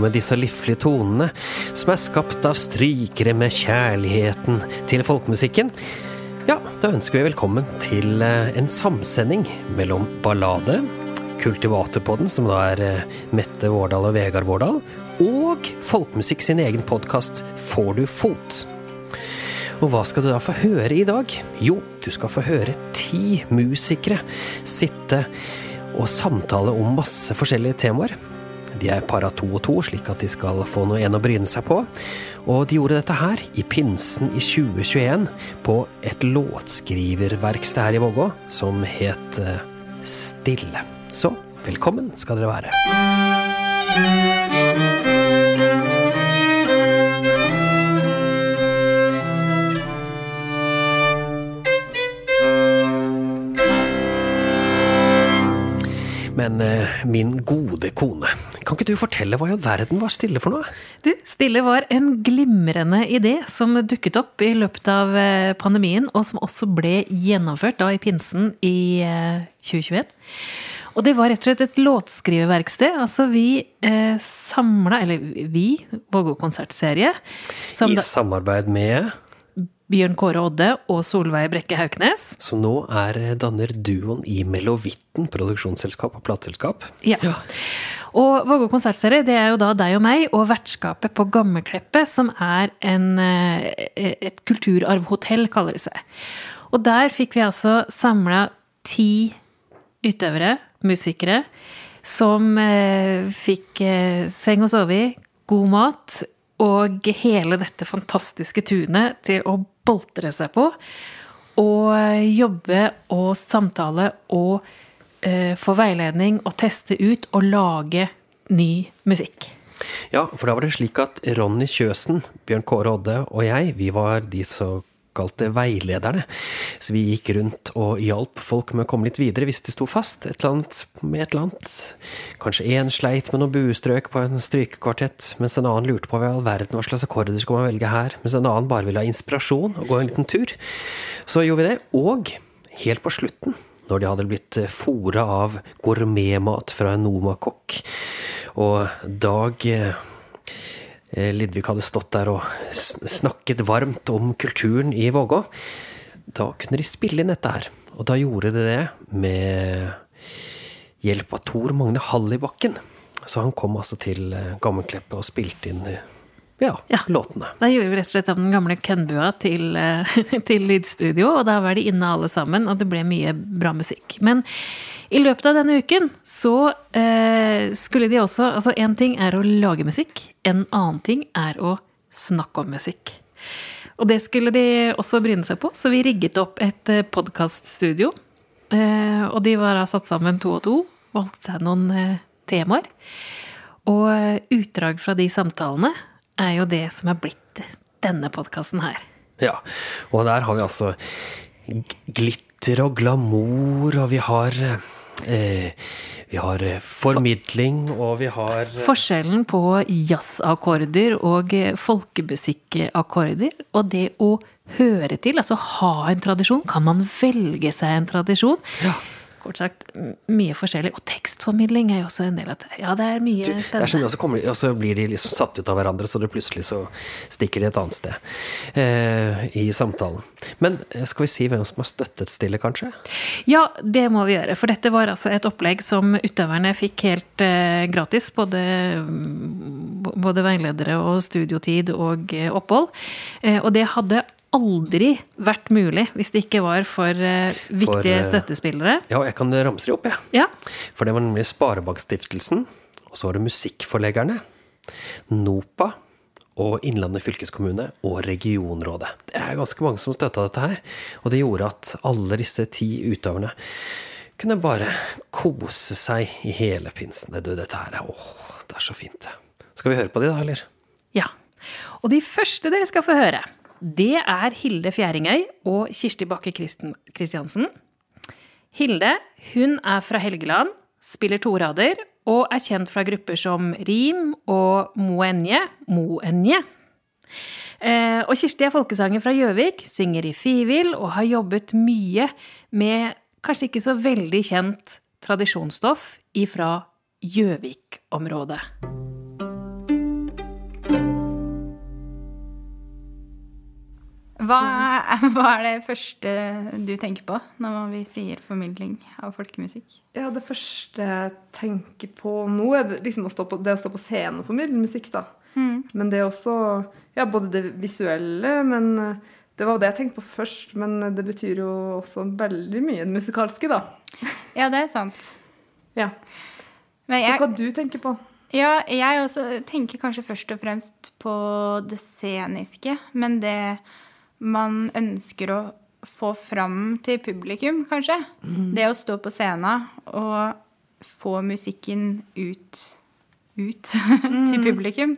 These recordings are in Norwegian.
med disse liflige tonene som er skapt av strykere med kjærligheten til folkemusikken, ja, da ønsker vi velkommen til eh, en samsending mellom ballade, Kultivatorpodden, som da er eh, Mette Vårdal og Vegard Vårdal, og Folkemusikk sin egen podkast Får du fot? Og hva skal du da få høre i dag? Jo, du skal få høre ti musikere sitte og samtale om masse forskjellige temaer. De er para to og to, slik at de skal få noe igjen å bryne seg på. Og de gjorde dette her i pinsen i 2021 på et låtskriververksted her i Vågå som het eh, Stille. Så velkommen skal dere være. Min gode kone, kan ikke du fortelle hva i all verden var Stille for noe? Du, Stille var en glimrende idé som dukket opp i løpet av eh, pandemien, og som også ble gjennomført da i pinsen i eh, 2021. Og det var rett og slett et låtskriververksted. Altså vi eh, samla, eller vi, Vågå konsertserie som I da, samarbeid med Bjørn Kåre Odde og Solveig Brekke Hauknes. Som nå er eh, danner duoen i Melovitten, produksjonsselskap og plateselskap. Ja. Og Vågå konsertserie det er jo da deg og meg og vertskapet på Gammelkleppet, som er en, eh, et kulturarvhotell, kaller det seg. Og der fikk vi altså samla ti utøvere, musikere, som eh, fikk eh, seng å sove i, god mat og hele dette fantastiske tunet til å boltre seg på. Og jobbe og samtale og eh, få veiledning og teste ut og lage ny musikk. Ja, for da var det slik at Ronny Kjøsen, Bjørn Kåre Odde og jeg, vi var de såkalte veilederne. Så vi gikk rundt og hjalp folk med å komme litt videre hvis de sto fast et eller annet, med et eller annet. Kanskje én sleit med noen buestrøk på en strykekvartett, mens en annen lurte på hva i all verden hva slags akkorder skal man velge her, mens en annen bare ville ha inspirasjon og gå en liten tur. Så gjorde vi det. Og helt på slutten, når de hadde blitt fora av gourmetmat fra en Noma-kokk, og Dag eh, Lidvig hadde stått der og snakket varmt om kulturen i Vågå. Da kunne de spille inn dette her. Og da gjorde de det med hjelp av Tor Magne Hallibakken. Så han kom altså til Gammelkleppet og spilte inn ja, Ja. låtene. Da gjorde vi rett og slett om den gamle kønnbua til, eh, til lydstudio, og da var de inne alle sammen, og det ble mye bra musikk. Men i løpet av denne uken så eh, skulle de også Altså, én ting er å lage musikk, en annen ting er å snakke om musikk. Og det skulle de også bryne seg på, så vi rigget opp et podkaststudio. Eh, og de var da satt sammen to og to, valgte seg noen eh, temaer. Og eh, utdrag fra de samtalene er jo det som er blitt denne podkasten her. Ja, og der har vi altså glitter og glamour, og vi har eh, Vi har eh, formidling, og vi har eh, Forskjellen på jazzakkorder og folkemusikkakkorder, og det å høre til, altså ha en tradisjon, kan man velge seg en tradisjon? Ja. Kort sagt, mye forskjellig. Og tekstformidling er jo også en del av det. Ja, det er mye Det er spennende. som, og, så kommer, og så blir de liksom satt ut av hverandre, så det plutselig så stikker de et annet sted eh, i samtalen. Men eh, skal vi si hvem som har støttet Stille, kanskje? Ja, det må vi gjøre. For dette var altså et opplegg som utøverne fikk helt eh, gratis. Både, mm, både veiledere og studiotid og eh, opphold. Eh, og det hadde aldri vært mulig hvis det ikke var for uh, viktige eh, støttespillere. Ja, jeg kan ramse de opp, jeg. Ja. For det var nemlig Sparebankstiftelsen, og så var det Musikkforleggerne, NOPA og Innlandet fylkeskommune og regionrådet. Det er ganske mange som støtta dette her, og det gjorde at alle disse ti utøverne kunne bare kose seg i hele pinsen. Du, dette her er åh, det er så fint. Skal vi høre på de da, eller? ja. Og de første dere skal få høre, det er Hilde Fjæringøy og Kirsti Bakke Kristiansen. Hilde hun er fra Helgeland, spiller torader og er kjent fra grupper som Rim og Moenje. Moenje. Eh, og Kirsti er folkesanger fra Gjøvik, synger i Fivil og har jobbet mye med kanskje ikke så veldig kjent tradisjonsstoff ifra Gjøvik-området. Hva hva er det første du tenker på når vi sier formidling av folkemusikk? Ja, det første jeg tenker på nå, er liksom å stå på, det å stå på scenen og formidle musikk, da. Mm. Men det er også Ja, både det visuelle, men eh, det var det jeg tenkte på først. Men det betyr jo også veldig mye det musikalske, da. Ja, det er sant. Ja. Men Så jeg, hva du tenker på? ja, jeg også tenker kanskje først og fremst på det sceniske, men det man ønsker å få fram til publikum, kanskje. Det å stå på scenen og få musikken ut, ut til publikum.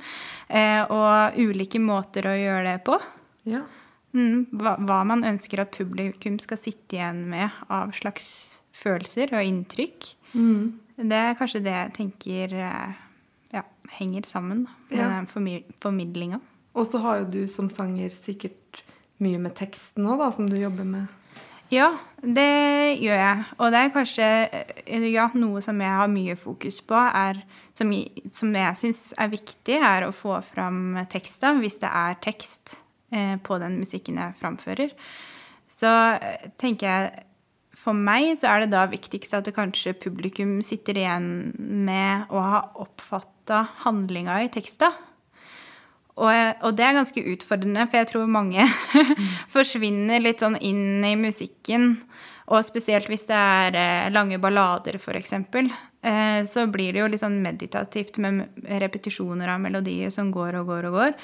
Eh, og ulike måter å gjøre det på. Ja. Mm, hva, hva man ønsker at publikum skal sitte igjen med av slags følelser og inntrykk. Det er kanskje det jeg tenker eh, ja, henger sammen med Ja. formidlinga. Og så har jo du som sanger sikkert mye med teksten òg, som du jobber med. Ja, det gjør jeg. Og det er kanskje eh, ja, noe som jeg har mye fokus på, er, som, som jeg syns er viktig, er å få fram teksta, hvis det er tekst eh, på den musikken jeg framfører. Så eh, tenker jeg for meg så er det da viktigst at det kanskje publikum sitter igjen med å ha oppfatta handlinga i teksta. Og, og det er ganske utfordrende, for jeg tror mange forsvinner litt sånn inn i musikken. Og spesielt hvis det er eh, lange ballader, f.eks., eh, så blir det jo litt sånn meditativt med repetisjoner av melodier som går og går og går.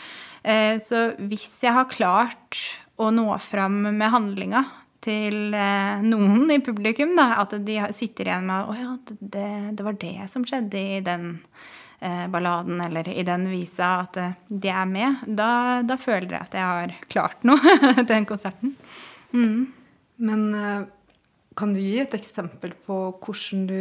Eh, så hvis jeg har klart å nå fram med handlinga til eh, noen i publikum, da, at de sitter igjen med Å ja, det, det var det som skjedde i den balladen eller i den visa, at eh, de er med, da, da føler jeg at jeg har klart noe den konserten. Men eh, kan du gi et eksempel på hvordan du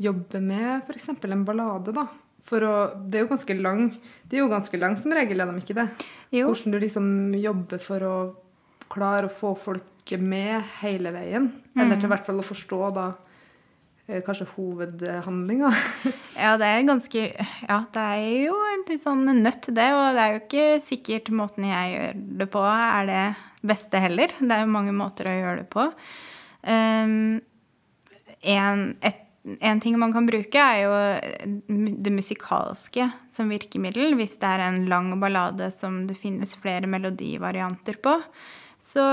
jobber med f.eks. en ballade, da? For å, det er jo ganske lang Det er jo ganske lang som regel, er de ikke det? Jo. Hvordan du liksom jobber for å klare å få folk med hele veien. Eller til hvert fall å forstå da eh, kanskje hovedhandlinga. Ja, det er ganske Ja, det er jo en litt sånn nøtt, det. Og det er jo ikke sikkert måten jeg gjør det på, er det beste heller. Det er jo mange måter å gjøre det på. Um, en, et, en ting man kan bruke, er jo det musikalske som virkemiddel. Hvis det er en lang ballade som det finnes flere melodivarianter på, så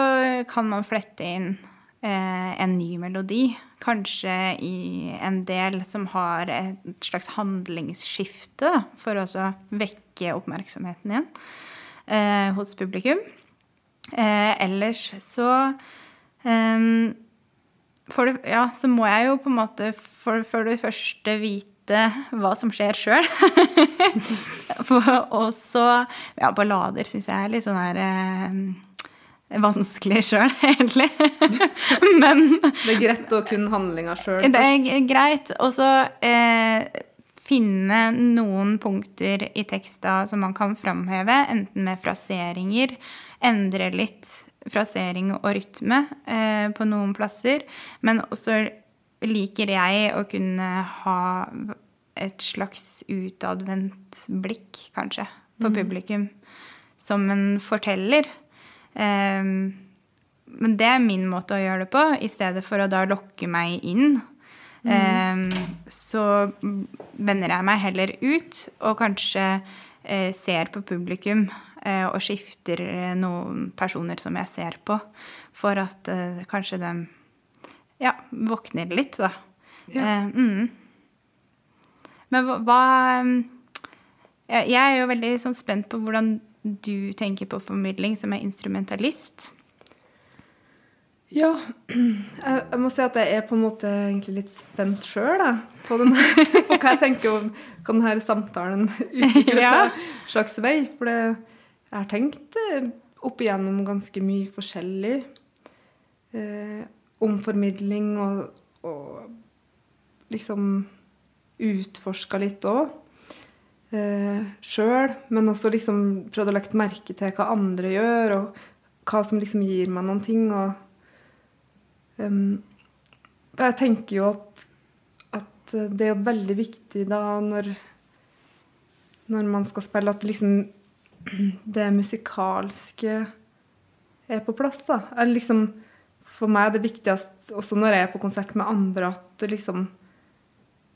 kan man flette inn eh, en ny melodi. Kanskje i en del som har et slags handlingsskifte, da, for å vekke oppmerksomheten igjen eh, hos publikum. Eh, ellers så eh, det, ja, så må jeg jo på en måte for, for det første vite hva som skjer sjøl. og så Ja, ballader syns jeg er litt sånn her eh, vanskelig sjøl, egentlig. Men Det er greit å kunne handlinga sjøl. det er greit. Og så eh, finne noen punkter i teksta som man kan framheve, enten med fraseringer, endre litt frasering og rytme eh, på noen plasser. Men også liker jeg å kunne ha et slags utadvendt blikk, kanskje, på publikum. Som en forteller. Eh, men det er min måte å gjøre det på, i stedet for å da lokke meg inn. Eh, så vender jeg meg heller ut, og kanskje eh, ser på publikum eh, og skifter eh, noen personer som jeg ser på, for at kanskje de ja, våkner litt, da. Eh, mm. Men hva, jeg er jo veldig sånn spent på hvordan du tenker på formidling som er instrumentalist. Ja. Jeg, må si at jeg er på en måte egentlig litt spent sjøl på, den på hva jeg tenker om hva denne samtalen utvikler Ja. seg slags vei. For det, jeg har tenkt eh, opp igjennom ganske mye forskjellig eh, om formidling og, og liksom utforska litt òg. Eh, Sjøl, men også liksom prøvd å legge merke til hva andre gjør, og hva som liksom gir meg noen ting. og Um, jeg tenker jo at, at det er veldig viktig da når, når man skal spille, at liksom det musikalske er på plass. da. Eller liksom, for meg er det viktigst, også når jeg er på konsert med andre, at liksom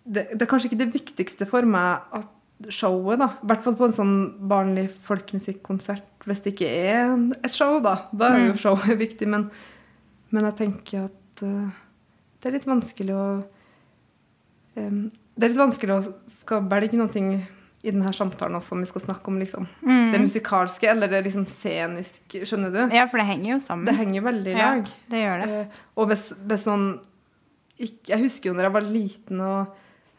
det, det er kanskje ikke det viktigste for meg at showet, da. I hvert fall på en sånn barnlig folkemusikkonsert, hvis det ikke er et show, da. Da er jo showet viktig. Men, men jeg tenker at uh, det er litt vanskelig å um, Det er litt vanskelig å skal velge noe i denne samtalen også, om vi skal snakke om liksom, Mm. det musikalske eller det liksom sceniske. Skjønner du? Ja, for det henger jo sammen. Det henger veldig i Ja, det gjør det. Uh, og hvis, hvis noen ikke, Jeg husker jo når jeg var liten og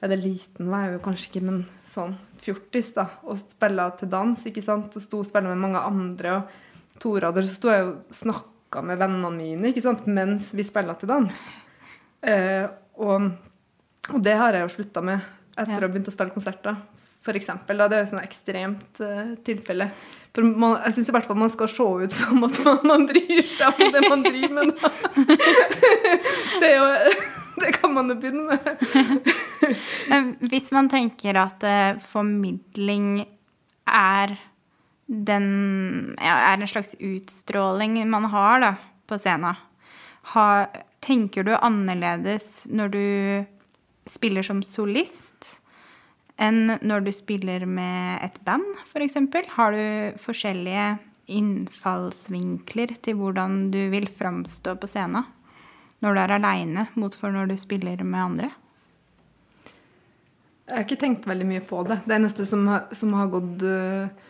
Eller liten var jeg jo kanskje ikke, men sånn fjortis, da. Og spilla til dans, ikke sant. Og sto og spilla med mange andre. Og Tora der sto jeg og snakka med vennene mine ikke sant? mens vi spilla til dans. Eh, og, og det har jeg jo slutta med etter Ja. å ha begynt å spille konserter. For eksempel, da, det er jo sånn ekstremt eh, tilfelle. For man, jeg syns i hvert fall man skal se ut som at man, man bryr seg om det man driver med. Det, er jo, det kan man jo begynne med. Hvis man tenker at eh, formidling er den ja, er en slags utstråling man har da, på scenen, ha, tenker du annerledes når du spiller som solist enn når du spiller med et band, f.eks.? Har du forskjellige innfallsvinkler til hvordan du vil framstå på scenen når du er aleine, mot for når du spiller med andre? Jeg har ikke tenkt veldig mye på det. Det eneste som har, som har gått øh,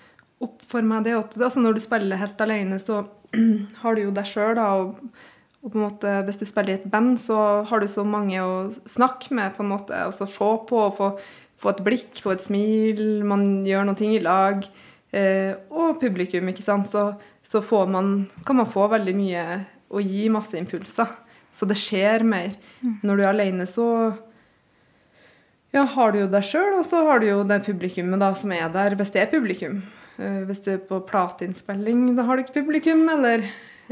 opp for meg, det er at altså når du spiller helt alene, så har du jo deg sjøl, da. Og, og på en måte, hvis du spiller i et band, så har du så mange å snakke med, på en måte, og så se på og få, få et blikk, få et smil. Man gjør noe i lag. Eh, og publikum, ikke sant. Så, så man, kan man få veldig mye og gi masse impulser. Så det skjer mer. Når du er alene, så ja, har du jo deg sjøl, og så har du jo det publikummet da, som er der, hvis det er publikum. Eh, hvis du er på plateinnspilling, da har du ikke publikum. Eller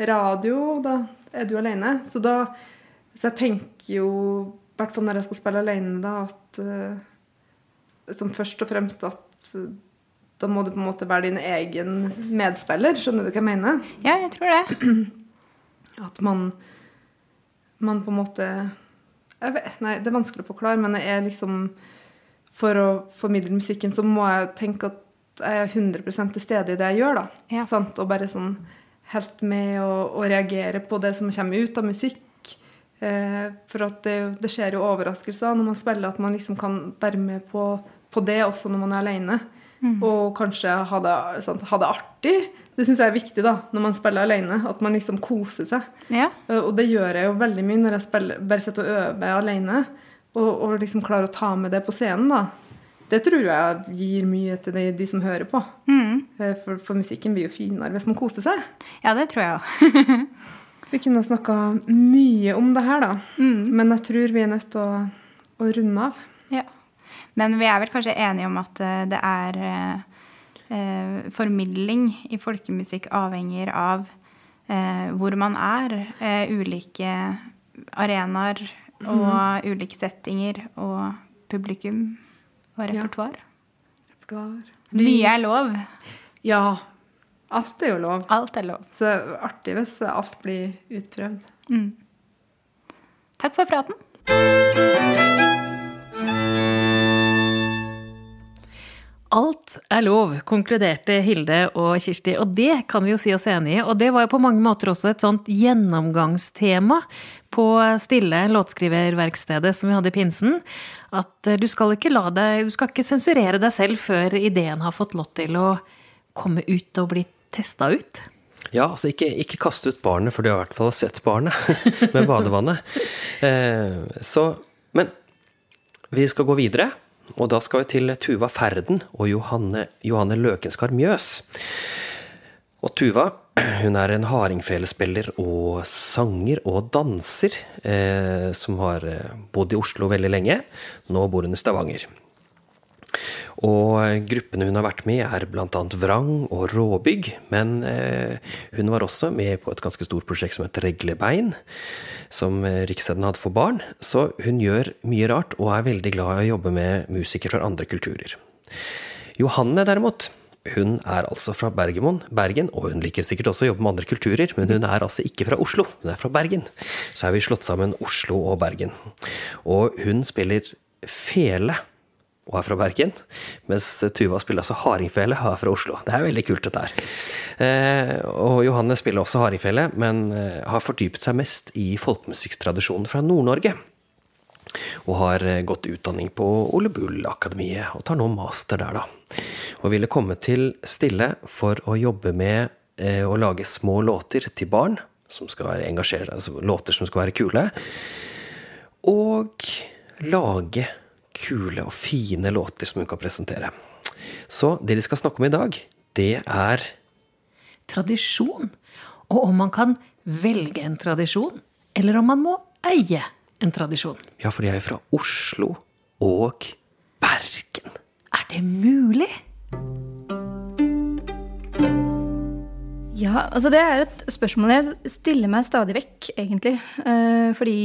radio, da er du alene. Så da Så jeg tenker jo, i hvert fall når jeg skal spille alene, da, at eh, som først og fremst at eh, da må du på en måte være din egen medspiller. Skjønner du hva jeg mener? Ja, jeg tror det. At man, man på en måte vet, Nei, det er vanskelig å forklare, men jeg er liksom For å formidle musikken så må jeg tenke at jeg er 100 til stede i det jeg gjør. da. Ja. Sant? Og bare sånn helt med og, og reagere på det som kommer ut av musikk. Eh, for at det, det skjer jo overraskelser når man spiller, at man liksom kan være med på, på det også når man er alene. Og kanskje ha det, sånn, ha det artig. Det syns jeg er viktig da, når man spiller alene. At man liksom koser seg. Ja. Eh, Og det gjør jeg jo veldig mye når jeg spiller, bare sitter og øver alene. Og, og liksom klarer å ta med det på scenen. da. Det tror jeg gir mye til de, de som hører på. Mm. Eh, For, for musikken blir jo finere hvis man koser seg. ja, det tror jeg òg. Vi kunne snakka mye om det her, da. Men jeg tror vi er nødt til å, å runde av. Ja. Men vi er vel kanskje enige om at eh, det er eh, Formidling i folkemusikk avhenger av eh, hvor man er. Eh, ulike arenaer og ulike settinger og publikum og repertoar. Repertoar. Mye er lov. Ja. Alt er jo lov. Alt er lov. Så artig hvis alt blir utprøvd. Mm. Takk for praten. Alt er lov, konkluderte Hilde og Kirsti, og det kan vi jo si oss enig i. Og det var jo på mange måter også et sånt gjennomgangstema på Stille låtskriververkstedet som vi hadde i pinsen. At eh, du skal ikke la deg, du skal ikke sensurere deg selv før ideen har fått lov til å komme ut og bli testa ut. Ja, altså ikke, ikke kaste ut barnet, for du har i hvert fall sett barnet med badevannet. Eh, så, men vi skal gå videre, og da skal vi til Tuva Ferden og Johanne, Johanne Løkenskar Mjøs. Og Tuva hun er en hardingfelespiller og sanger og danser, eh, som har eh, bodd i Oslo veldig lenge. Nå bor hun i Stavanger. Og gruppene hun har vært med i, er bl.a. Vrang og Råbygg. Men eh, hun var også med på et ganske stort prosjekt som het Reglebein, som eh, hadde for barn. Så hun gjør mye rart, og er veldig glad i å jobbe med musikere fra andre kulturer. Johanne, derimot, hun er altså fra Bergemon, Bergen, og hun liker sikkert også å jobbe med andre kulturer, men hun er altså ikke fra Oslo, hun er fra Bergen. Så har vi slått sammen Oslo og Bergen. Og hun spiller fele og er fra Bergen, mens Tuva spiller altså hardingfele og er fra Oslo. Det er veldig kult, dette her. Eh, og Johanne spiller også hardingfele, men eh, har fordypet seg mest i folkemusikktradisjonen fra Nord-Norge. Og har eh, gått utdanning på Ole Bull-akademiet, og tar nå master der, da. Og ville komme til Stille for å jobbe med å lage små låter til barn, som skal være engasjere, altså låter som skal være kule. Og lage kule og fine låter som hun kan presentere. Så det de skal snakke om i dag, det er Tradisjon. Og om man kan velge en tradisjon, eller om man må eie en tradisjon. Ja, for de er jo fra Oslo og Bergen. Er det mulig? Ja, altså det er et spørsmål jeg stiller meg stadig vekk, egentlig. Eh, fordi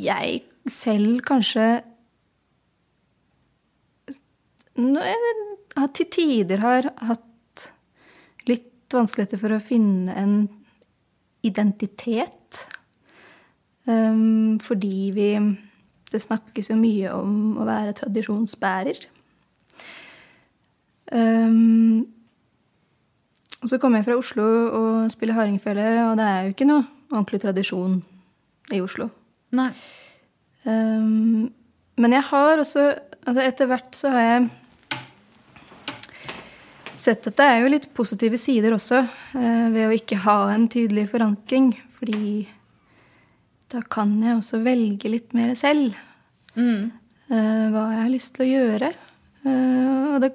jeg selv kanskje til tider har hatt litt vanskeligheter for å finne en identitet. Um, fordi vi Det snakkes jo mye om å være tradisjonsbærer. Og så kommer jeg fra Oslo og spiller hardingfele, og det er jo ikke noe ordentlig tradisjon i Oslo. Um, men jeg har også altså Etter hvert så har jeg sett at det er jo litt positive sider også uh, ved å ikke ha en tydelig forankring. Fordi da kan jeg også velge litt mer selv Mm. uh, hva jeg har lyst til å gjøre. Uh, og det,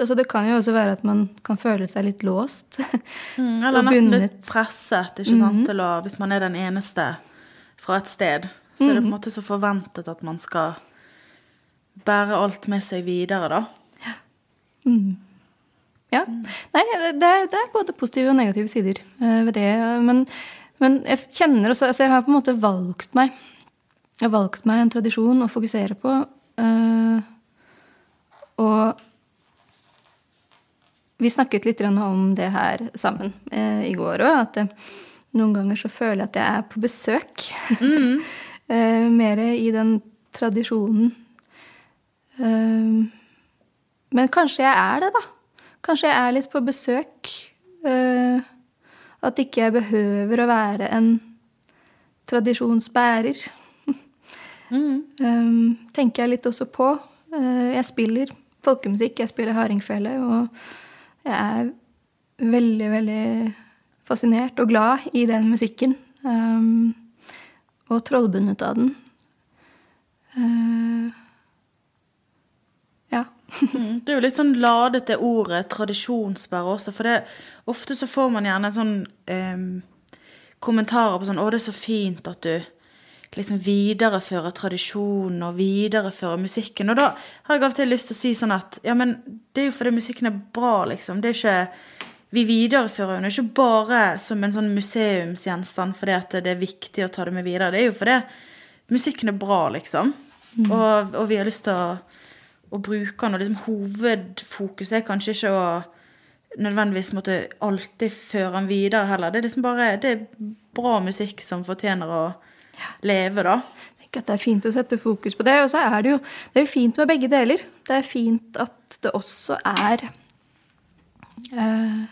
altså det kan jo også være at man kan føle seg litt låst. Mm, eller nesten bundet. litt presset, ikke sant, til å, hvis man er den eneste fra et sted. Så er det på en måte så forventet at man skal bære alt med seg videre, da. Ja. Ja. Nei, det det er både positive og negative sider eh, ved det. Men, men jeg kjenner også Altså, jeg har på en måte valgt meg Jeg har valgt meg en tradisjon å fokusere på. Uh, og vi snakket litt om det her sammen uh, i går òg. At noen ganger så føler jeg at jeg er på besøk. eh, mer i den tradisjonen. Uh, men kanskje jeg er det, da. Kanskje jeg er litt på besøk. Uh, at ikke jeg behøver å være en tradisjonsbærer. Um, tenker jeg litt også på. Uh, jeg spiller folkemusikk, jeg spiller hardingfele, og jeg er veldig, veldig fascinert og glad i den musikken. Um, og trollbundet av den. Uh, ja. Mm, Det er jo litt sånn ladet det ordet tradisjonsbærer også, for det, ofte så får man gjerne sånn um, kommentarer på sånn 'Å, det er så fint at du liksom viderefører tradisjonen og viderefører musikken'. Og da har jeg av og til lyst til å si sånn at ja, men det er jo fordi musikken er bra, liksom. Det er ikke Vi viderefører henne ikke bare som en sånn museumsgjenstand fordi det er viktig å ta det med videre. Det er jo fordi musikken er bra, liksom. Og, og vi har lyst til å å bruke den. Og liksom hovedfokuset er kanskje ikke å nødvendigvis måtte alltid føre den videre heller. Det er liksom bare det er bra musikk som fortjener å leve, da. At det er fint å sette fokus på det. Og så er det jo det er fint med begge deler. Det er fint at det også er eh,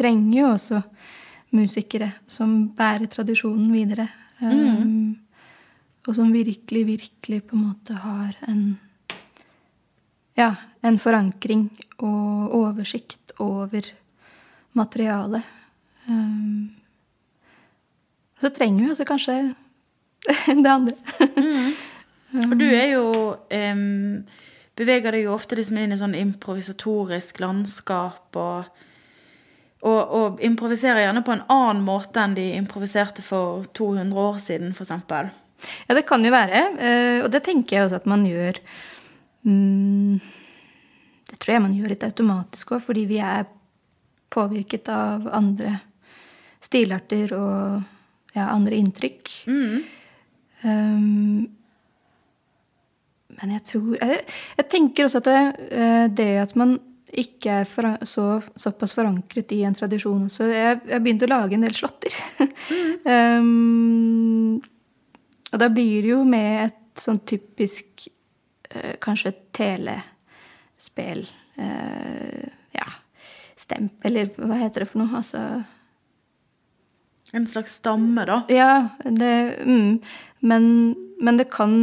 trenger jo også musikere som bærer tradisjonen videre. Eh, Og som virkelig, virkelig på en måte har en Ja, en forankring og oversikt over materialet. Eh, så trenger vi også kanskje det andre. Og du er jo um, Beveger deg jo ofte liksom inn i sånn improvisatorisk landskap og og, og improviserer gjerne på en annen måte enn de improviserte for 200 år siden, f.eks. Ja, det kan jo være. eh, Og det tenker jeg også at man gjør mm, Det tror jeg man gjør litt automatisk òg, fordi vi er påvirket av andre stilarter og ja, andre inntrykk. Um, men jeg tror Jeg, jeg tenker også at det, eh, det at man ikke foran, så, såpass forankret i en tradisjon også Jeg har begynt å lage en del slåtter. um, og da blir det jo med et sånn typisk uh, Kanskje telespill. Uh, ja. Stemp, eller hva heter det for noe? Altså En slags stamme, da? Ja, det mm, men, men, det kan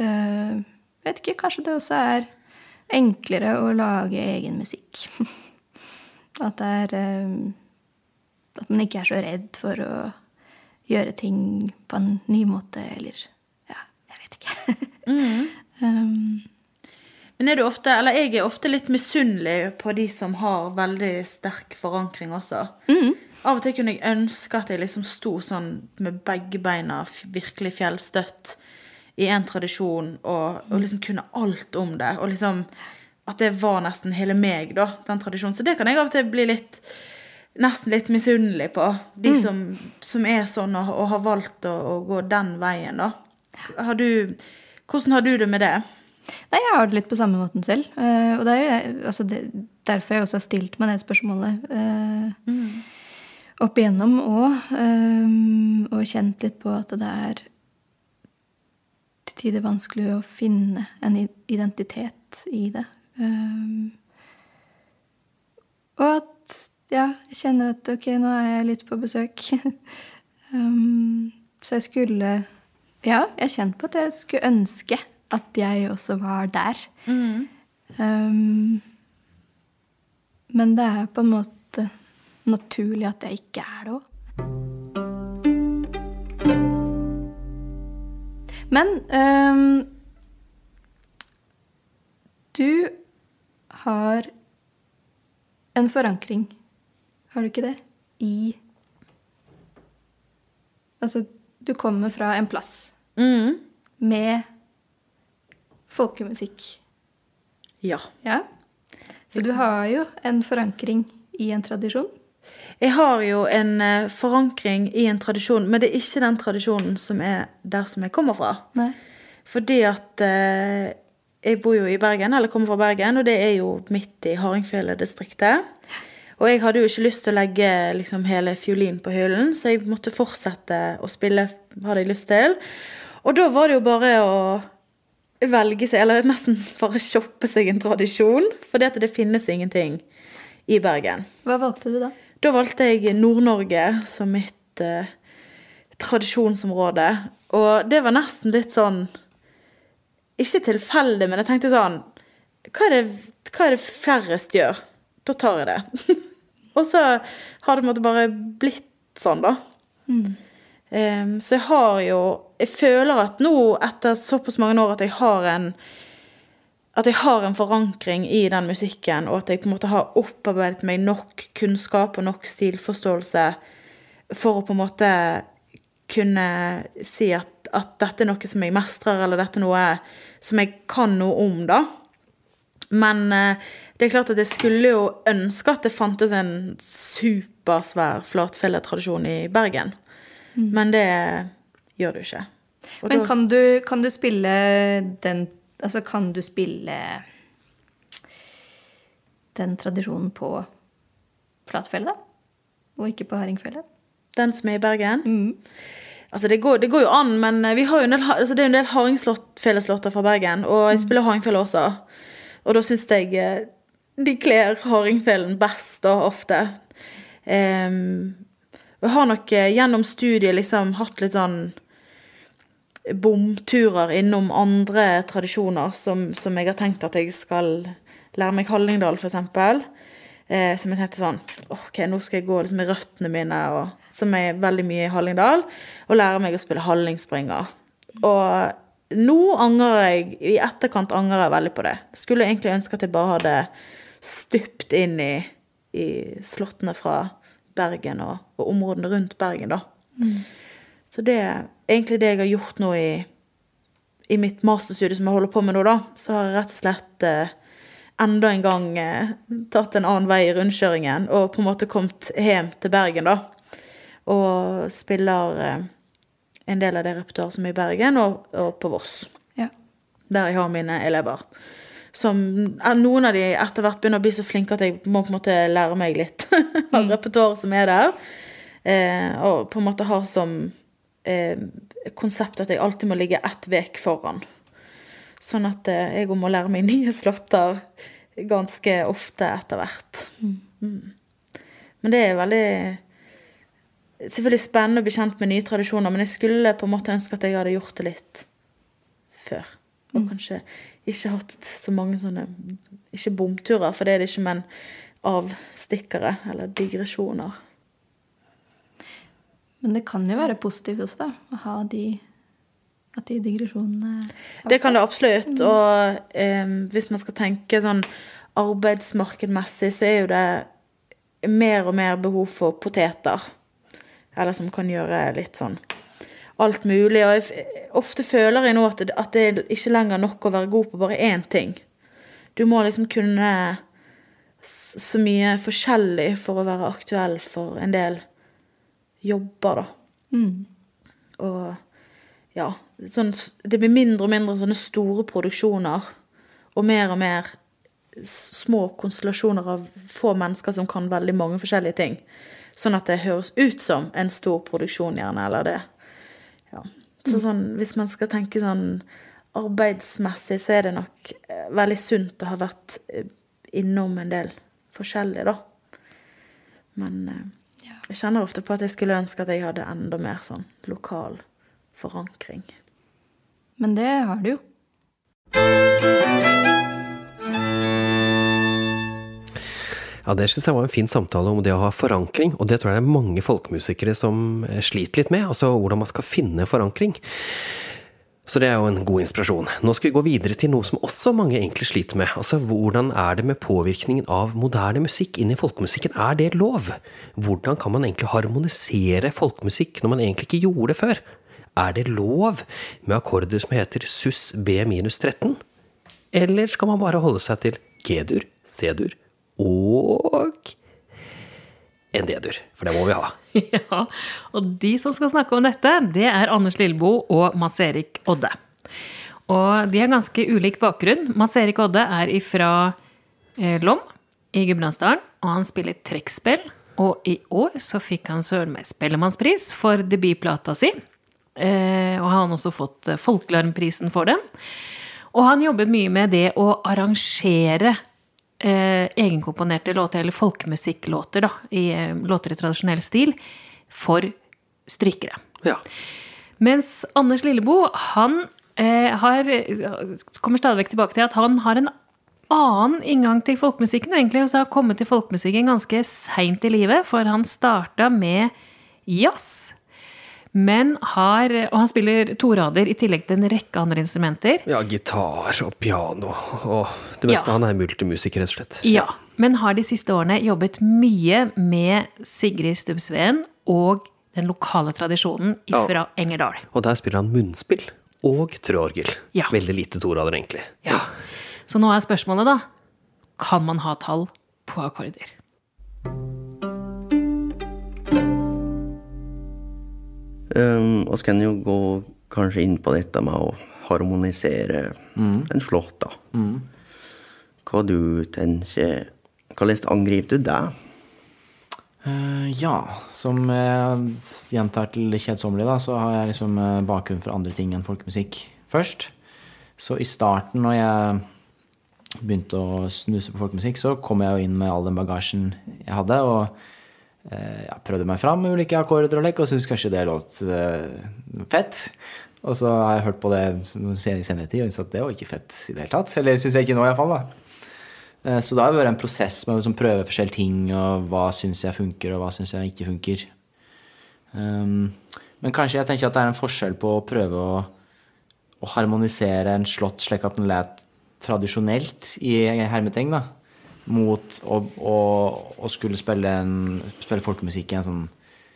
uh, Vet ikke, kanskje det også er enklere å lage egen musikk. At det er At man ikke er så redd for å gjøre ting på en ny måte, eller Ja, jeg vet ikke. mm. um. Men er du ofte, eller jeg er ofte litt misunnelig på de som har veldig sterk forankring også. Mm. Av og til kunne jeg ønske at jeg liksom sto sånn med begge beina virkelig fjellstøtt i en tradisjon, og, og, liksom kunne alt om det. Og liksom at det var nesten hele meg, da, den tradisjonen. Så det kan jeg av og til bli litt Nesten litt misunnelig på. De mm. som, som, er sånn og, og har valgt å, å, gå den veien, da. Har du, hvordan har du det med det? Nei, Jeg har det litt på samme måten selv. Uh, og det er jo altså det, derfor jeg også har stilt meg det spørsmålet uh, mm. opp igjennom òg. Um, og kjent litt på at det er til tider vanskelig å finne en identitet i det. Um, og at ja, jeg kjenner at ok, nå er jeg litt på besøk. um, så jeg skulle Ja, jeg kjente på at jeg skulle ønske at jeg også var der. Mm. Um, men det er på en måte naturlig at jeg ikke er det òg. Men um, du har en forankring, har du ikke det, i Altså, du kommer fra en plass mm. med folkemusikk. Ja. ja. Så du har jo en forankring i en tradisjon. Jeg har jo en uh, forankring i en tradisjon, men det er ikke den tradisjonen som er der som jeg kommer fra. Nei. Fordi at eh, jeg bor jo i Bergen, eller kommer fra Bergen, og det er jo midt i Hardingfele-distriktet. Og jeg hadde jo ikke lyst til å legge liksom, hele fiolin på hyllen, så jeg måtte fortsette å spille, hadde jeg lyst til. Og da var det jo bare å velge seg, eller nesten bare shoppe seg en tradisjon, for det finnes ingenting i Bergen. Hva valgte du da? Da valgte jeg Nord-Norge som mitt eh, tradisjonsområde. Og det var nesten litt sånn Ikke tilfeldig, men jeg tenkte sånn Hva er det, hva er det færrest gjør? Da tar jeg det. og så har det måtte bare blitt sånn, da. Mm. Um, så jeg har jo Jeg føler at nå, etter såpass mange år, at jeg har en at jeg har en forankring i den musikken, og at jeg på en måte har opparbeidet meg nok kunnskap og nok stilforståelse for å på en måte kunne si at, at dette er noe som jeg mestrer, eller dette er noe som jeg kan noe om, da. Men eh, det er klart at jeg skulle jo ønske at det fantes en supersvær flatfelletradisjon i Bergen. Mm. Men det gjør det jo ikke. Og Men kan du, kan du spille den Altså, kan du spille den tradisjonen på Flatfjellet, da? Og ikke på Hardingfjellet? Den som er i Bergen? Mm. Altså, det går, det går, jo an, men vi har jo en del, altså, det er en del hardingfjelleslåtter fra Bergen. Og jeg mm. spiller hardingfjell også. Og da syns jeg eh, de kler hardingfjellen best, da, ofte. Um, jeg har nok eh, gjennom studiet liksom hatt litt sånn bomturer innom andre tradisjoner som, som, jeg har tenkt at jeg skal lære meg Hallingdal, f.eks. Eh, som jeg tenkte sånn OK, nå skal jeg gå liksom i røttene mine, og, som er veldig mye i Hallingdal, og lære meg å spille hallingspringer. Og nå angrer jeg I etterkant angrer jeg veldig på det. Skulle egentlig ønske at jeg bare hadde stupt inn i, i slottene fra Bergen og, og områdene rundt Bergen, da. Mm. Så det er egentlig det jeg har gjort nå i, i mitt masterstudie som jeg holder på med nå, da. Så har jeg rett og slett eh, enda en gang eh, tatt en annen vei i rundkjøringen og på en måte kommet hjem til Bergen, da. Og spiller eh, en del av det repertoaret som er i Bergen, og, og på Voss. Ja. Der jeg har mine elever. Som eh, Noen av de etter hvert begynner å bli så flinke at jeg må på en måte lære meg litt av repertoaret som er der. Eh, og på en måte har som eh, konsept at jeg alltid må ligge ett vek foran. Sånn at eh, jeg må lære meg nye slåtter ganske ofte etter hvert. Mm. Men det er veldig Selvfølgelig spennende å bli kjent med nye tradisjoner, men jeg skulle på en måte ønske at jeg hadde gjort det litt før. Og kanskje ikke hatt så mange sånne Ikke bomturer, for det er det ikke, men avstikkere eller digresjoner. Men det kan jo være positivt også, da. Å ha de At de digresjonene Det kan det absolutt. Og eh, hvis man skal tenke sånn arbeidsmarkedmessig, så er jo det mer og mer behov for poteter. Eller som kan gjøre litt sånn alt mulig. Og jeg, ofte føler jeg nå at det, at det er ikke lenger nok å være god på bare én ting. Du må liksom kunne så mye forskjellig for å være aktuell for en del jobber, da. Og ja, sånn, det blir mindre og mindre sånne store produksjoner. Og mer og mer små konstellasjoner av få mennesker som kan veldig mange forskjellige ting. Sånn at det høres ut som en stor produksjon, gjerne, eller det. Ja. Så sånn, hvis man skal tenke sånn arbeidsmessig, så er det nok eh, veldig sunt å ha vært eh, innom en del forskjellig, da. Men eh, jeg kjenner ofte på at jeg skulle ønske at jeg hadde enda mer sånn lokal forankring. Men det har du jo. Ja, Det synes jeg var en fin samtale om det å ha forankring, og det tror jeg det er mange folkemusikere som sliter litt med. Altså hvordan man skal finne forankring. Så det er jo en god inspirasjon. Nå skal vi gå videre til noe som også mange egentlig sliter med. Altså hvordan er det med påvirkningen av moderne musikk inn i folkemusikken? Er det lov? Hvordan kan man egentlig harmonisere folkemusikk når man egentlig ikke gjorde det før? Er det lov med akkorder som heter sus B minus 13? Eller skal man bare holde seg til G-dur, C-dur og en D-dur? For det må vi ha. Ja, og de som skal snakke om dette, det er Anders Lilleboe og Mats Erik Odde. Og de har ganske ulik bakgrunn. Mats Erik Odde er ifra eh, Lom i Gudbrandsdalen, og han spiller trekkspill. Og i år så fikk han søren meg Spellemannspris for debutplata si. Eh, og han har også fått eh, Folkelarmprisen for den. Og han jobbet mye med det å arrangere eh, egenkomponerte låter, eller folkemusikklåter, da, i eh, låter i tradisjonell stil, for strykere. Ja. Mens Anders Lilleboe, han eh, har, kommer stadig vekk tilbake til at han har en annen inngang til folkemusikken, og egentlig også har kommet til folkemusikken ganske seint i livet, for han starta med jazz. Men har, og han spiller torader i tillegg til en rekke andre instrumenter. Ja, gitar og piano og det meste. Ja. Han er multimusiker, rett og slett. Ja, men har de siste årene jobbet mye med Sigrid Stubbsveen og den lokale tradisjonen Ja. fra Engerdal. Og der spiller han munnspill og trådorgel. Ja. Veldig lite torader, egentlig. Ja. Så nå er spørsmålet, da Kan man ha tall på akkorder? Um, og så kan jo gå kanskje inn på dette med å harmonisere en slått, da. Hva du tenker Hvordan angriper du det? Uh, ja, som jeg gjentar til kjedsommelig, da, så har jeg liksom eh, bakgrunn for andre ting enn folkemusikk først. Så i starten, når jeg begynte å snuse på folkemusikk, så kom jeg jo inn med all den bagasjen jeg hadde, og eh, jeg prøvde meg fram med ulike akkorder og lekk, og syntes kanskje det låt eh, fett. Og så har jeg hørt på det i senere tid og innsett at det var ikke fett i det hele tatt. Eller syns jeg ikke nå, iallfall. da. Eh, Så da har det vært en prosess med å liksom prøve forskjellige ting, og hva syns jeg funker, og hva syns jeg ikke funker. Um, men kanskje jeg tenker at det er en forskjell på å prøve å, å harmonisere en slått slik at den lærer tradisjonelt i hermetegn, da, mot å, å, å skulle spille, en, spille folkemusikk i en sånn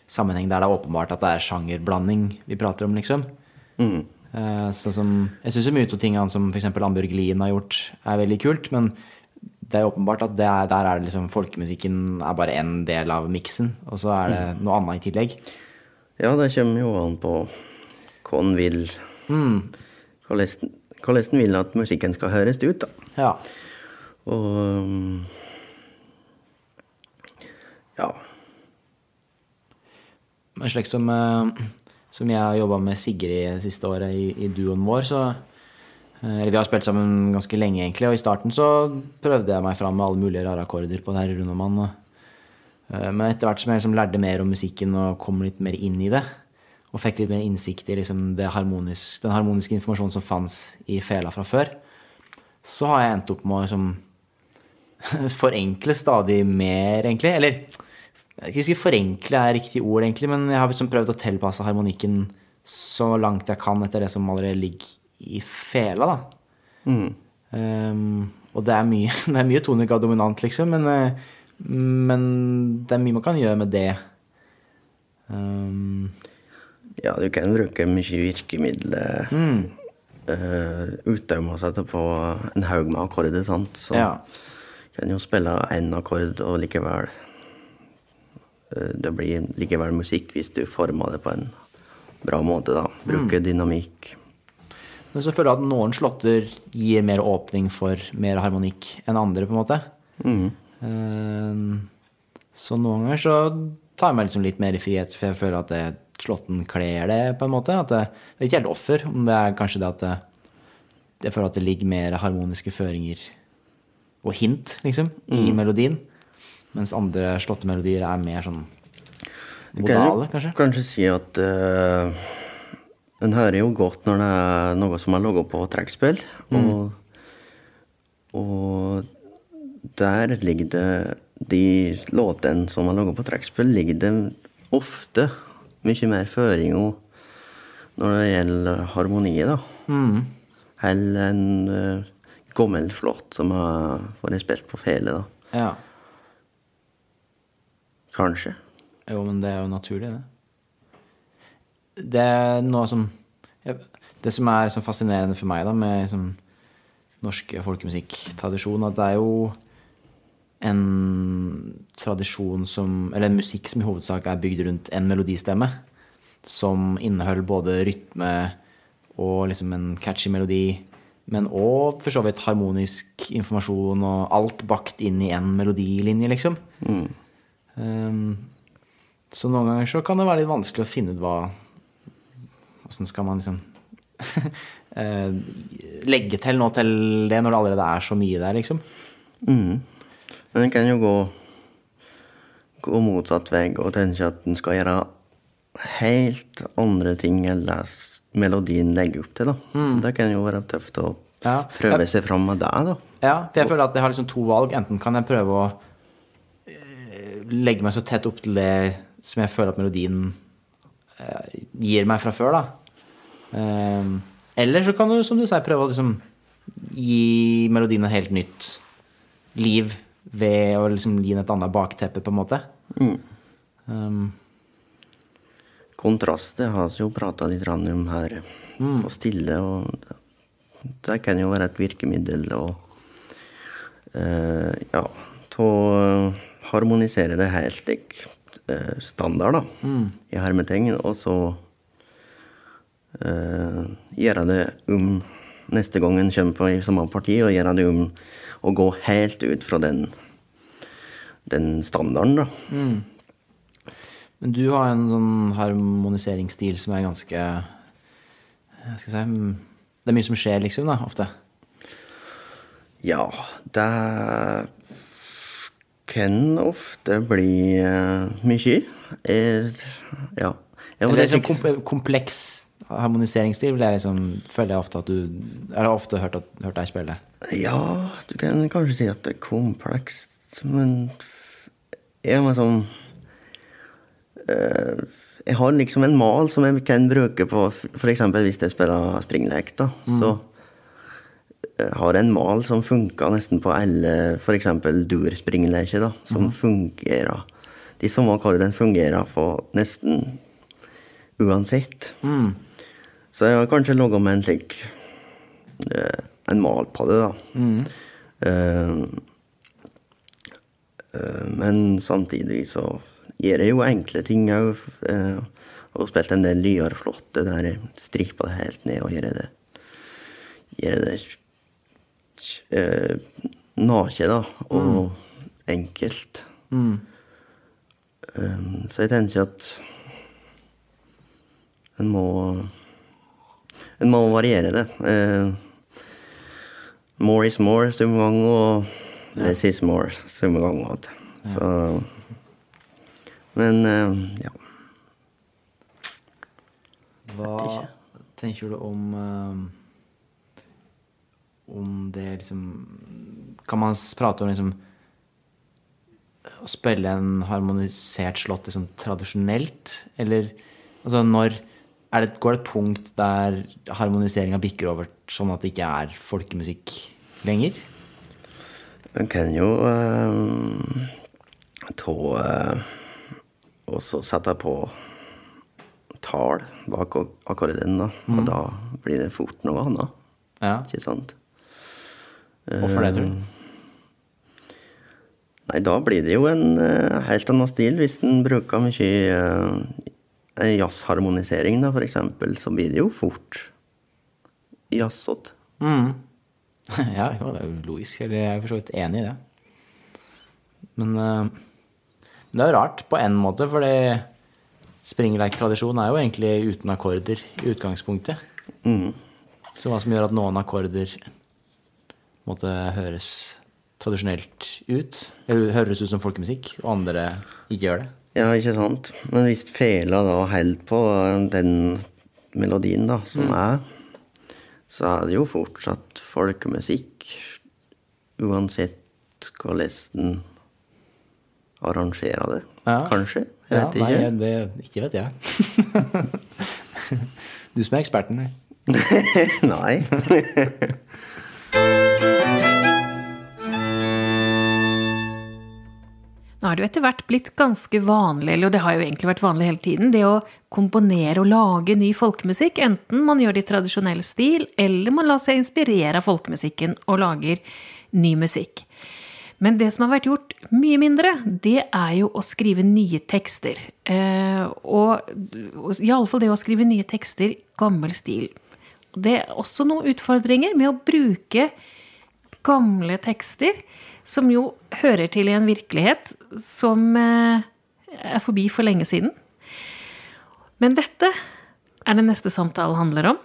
sammenheng der det er åpenbart at det er sjangerblanding vi prater om, liksom. Eh, så som, jeg syns mye av tingene som f.eks. Ambjørg Lien har gjort, er veldig kult, men det er åpenbart at det er, der er det liksom folkemusikken er bare en del av miksen, og så er det noe annet i tillegg. Ja, det kommer jo an på hva en vil Mm. hvordan en vil at musikken skal høres ut, da. Ja. Og um, ja. Men slik som, eh, som jeg har jobba med Sigrid det siste året i, i duoen vår, så eh, Eller vi har spilt sammen ganske lenge, egentlig, og i starten så prøvde jeg meg fram med alle mulige rare akkorder på det her og, eh, Men etter hvert som jeg liksom lærte mer om musikken og kom litt mer inn i det, og fikk litt mer innsikt i liksom harmonisk, den harmoniske informasjonen som fantes i fela fra før, så har jeg endt opp med å liksom forenkle stadig mer, egentlig. Eller jeg ikke si forenkle er riktig ord, egentlig, men jeg har liksom prøvd å tilpasse harmonikken så langt jeg kan etter det som allerede ligger i fela, da. Um, og det er mye, det er mye tonika dominant, liksom, men, eh, men det er mye man kan gjøre med det. Um, ja, du kan bruke mye virkemidler mm. uh, uten å sette på en haug med akkorder, sant. Så ja. Kan jo spille én akkord, og likevel uh, Det blir likevel musikk hvis du former det på en bra måte, da. Bruke dynamikk. Men så føler jeg at noen slåtter gir mer åpning for mer harmonikk enn andre, på en måte. Mm. så noen ganger så tar jeg meg liksom litt mer i frihet, for jeg føler at det, slåtten kler det, på en måte. At det, det er ikke helt offer, om det er kanskje det at det, jeg føler at det ligger mer harmoniske føringer og hint, liksom, i melodien. Mens andre slåttemelodier er mer sånn Du kan kanskje. kanskje si at uh, en hører jo godt når det er noe som er laga på trekkspill. Og, og der ligger det De låtene som er laga på trekkspill, ligger det ofte mye mer føringer når det gjelder harmoni, da. Heller enn uh, gammel flott som har vært spilt på fele, da. Ja. Kanskje. Jo, men det er jo naturlig, det. Det er noe som Det som er så fascinerende for meg da, med liksom, norsk folkemusikktradisjon, at det er jo en tradisjon som Eller en musikk som i hovedsak er bygd rundt en melodistemme. Som inneholder både rytme og liksom en catchy melodi. Men òg for så vidt harmonisk informasjon og alt bakt inn i en melodilinje, liksom. Um, så noen ganger så kan det være litt vanskelig å finne ut hva Åssen skal man liksom eh, legge til noe til det når det allerede er så mye der, liksom? Men en kan jo gå, gå motsatt vei og tenke at en skal gjøre helt andre ting enn det melodien legger opp til. da. Det kan jo være tøft å Ja. prøve seg fram med det. da. Ja, for jeg føler at jeg har liksom to valg. Enten kan jeg prøve å eh, legge meg så tett opp til det som jeg føler at melodien eh, gir meg fra før, da. Eh, eller så kan du, som du sier, prøve å liksom gi melodien et helt nytt liv ved å liksom gi den et annet bakteppe, på en måte. Um, Kontrast det har vi jo prata litt om her Og Stille. og Det kan jo være et virkemiddel å eh, ja, å harmonisere det helt slik eh, standard, da, i hermetegn, og så eh, gjøre det om neste gang en kommer på i samme parti, og gjøre det om å gå helt ut fra den, den standarden, da. Men du har en sånn harmoniseringsstil som er ganske si mm, Det er mye som skjer, liksom, da, ofte. Ja, det kan ofte bli eh, mye. Er, ja. Jeg Eller liksom kom kompleks harmoniseringsstil vil jeg liksom, føler jeg ofte at du Jeg har ofte hørt, at, hørt deg spille. Ja, du kan kanskje si at det er komplekst, men jeg er sånn eh, Jeg har liksom en mal som jeg kan bruke på f.eks. hvis jeg spiller springlek. da, Så jeg har en mal som funker nesten på alle f.eks. dur-springleker, da, som fungerer. De samme akkordene fungerer for nesten uansett. Så jeg har kanskje laga meg en slik eh, en mal på det, da. Mm. Uh, uh, men samtidig så gjør jeg jo enkle ting òg. Eh, Og spilt en del nyere flotte der jeg stripa det helt ned og gjør det Gjør det uh, naken, da, og enkelt. Um, så jeg tenker at en må En må variere det. Uh, more is more summe gang, og less is more summe gang. At. Så Men uh, ja. Hva tenker du om eh, Om det liksom Kan man prate om liksom å spille en harmonisert slått liksom tradisjonelt? Eller altså når er det, Går det et punkt der harmoniseringa bikker over sånn at det ikke er folkemusikk lenger? En kan jo uh, ta uh, Og så setter jeg på tall bak akkordinen, akkorden, da. Og da blir det fort noe annet. Ja. Ikke sant? Hvorfor det, tror du? Nei, da blir det jo en eh, helt annen stil. Hvis en bruker mye uh, jazzharmonisering, da, for eksempel, så blir det jo fort jazzete. Mm. ja, jo, det er jo logisk. Jeg er for så vidt enig i det. Men eh, det er jo rart på en måte, fordi springleik-tradisjon er jo egentlig uten akkorder i utgangspunktet. Mm. Så hva som gjør at noen akkorder måtte høres tradisjonelt ut, eller høres ut som folkemusikk, og andre ikke gjør det? Ja, ikke sant? Men hvis fela da holder på den melodien da, som er, så er det jo fortsatt folkemusikk. Uansett hvordan den arrangerer det. Ja. Kanskje? Jeg vet ikke. Nei, det, ikke vet jeg. du som er eksperten. nei. Nei. Nå har det jo etter hvert blitt ganske vanlig, eller det har jo egentlig vært vanlig hele tiden, det å komponere og lage ny folkemusikk, enten man gjør det i tradisjonell stil, eller man lar seg inspirere av folkemusikken og lager ny musikk. Men det som har vært gjort mye mindre, det er jo å skrive nye tekster. Eh, og iallfall det å skrive nye tekster gammel stil. Det er også noen utfordringer med å bruke gamle tekster som jo hører til i en virkelighet som eh, er forbi for lenge siden. Men dette er det neste samtalen handler om.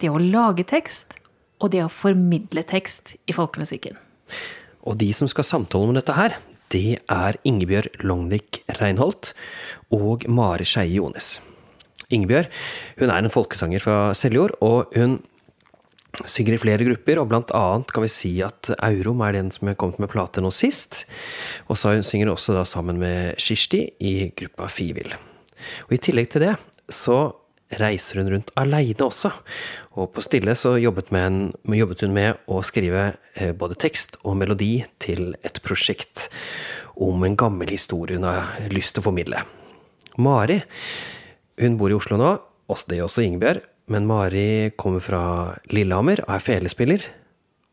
Det å lage tekst, og det å formidle tekst i folkemusikken. Og de som skal samtale om dette her, det er Ingebjørg Longvik Reinholt og Mari Skeie Jones. Ingebjørg hun er en folkesanger fra Seljord, og hun synger i flere grupper, og blant annet kan vi si at Aurum er den som har kommet med plate nå sist. Og så hun synger også da sammen med Kirsti i gruppa Fivil. Og i tillegg til det så reiser hun rundt aleine også. Og på Stille så jobbet, en, jobbet hun med å skrive eh, både tekst og melodi til et prosjekt om en gammel historie hun har lyst til å formidle. Mari hun bor i Oslo nå, også det også Ingebjørg. Men Mari kommer fra Lillehammer og er felespiller.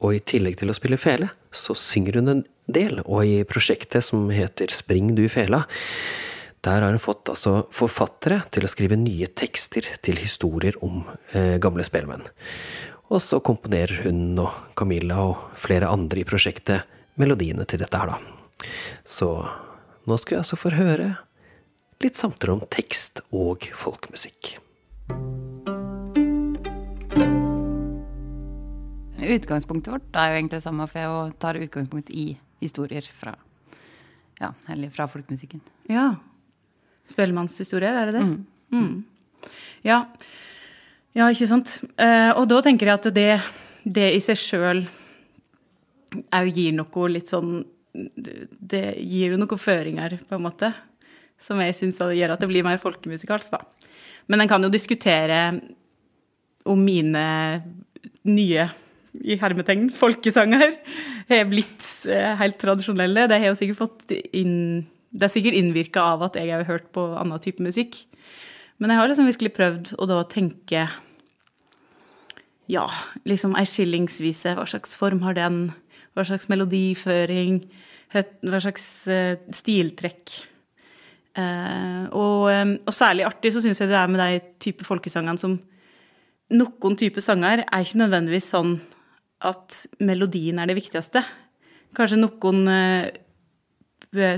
Og i tillegg til å spille fele, så synger hun en del. Og i prosjektet som heter Spring du fela, der har hun fått altså forfattere til å skrive nye tekster til historier om eh, gamle spelmenn. Og så komponerer hun og Camilla og flere andre i prosjektet melodiene til dette her, da. Så nå skal jeg altså få høre litt samtaler om tekst og folkemusikk. Utgangspunktet vårt er jo egentlig det samme, for jeg tar utgangspunkt i historier fra, ja, eller fra folkemusikken. Ja. Spellemannshistorier, er det det? Mm. Ja. ja, ikke sant. Eh, og da tenker jeg at det, det i seg sjøl òg gir noe litt sånn Det gir jo noen føringer, på en måte, som jeg syns gjør at det blir mer folkemusikalsk, da. Men en kan jo diskutere om mine nye i hermetegn folkesanger har blitt eh, helt tradisjonelle. Det har jo sikkert fått inn Det er sikkert innvirka av at jeg har hørt på annen type musikk. Men jeg har liksom virkelig prøvd å da tenke Ja, liksom ei skillingsvise, hva slags form har den? Hva slags melodiføring? Hva slags eh, stiltrekk Eh, og, eh, og særlig artig så syns jeg det er med de type folkesangene som Noen type sanger er ikke nødvendigvis sånn at melodien er det viktigste. Kanskje noen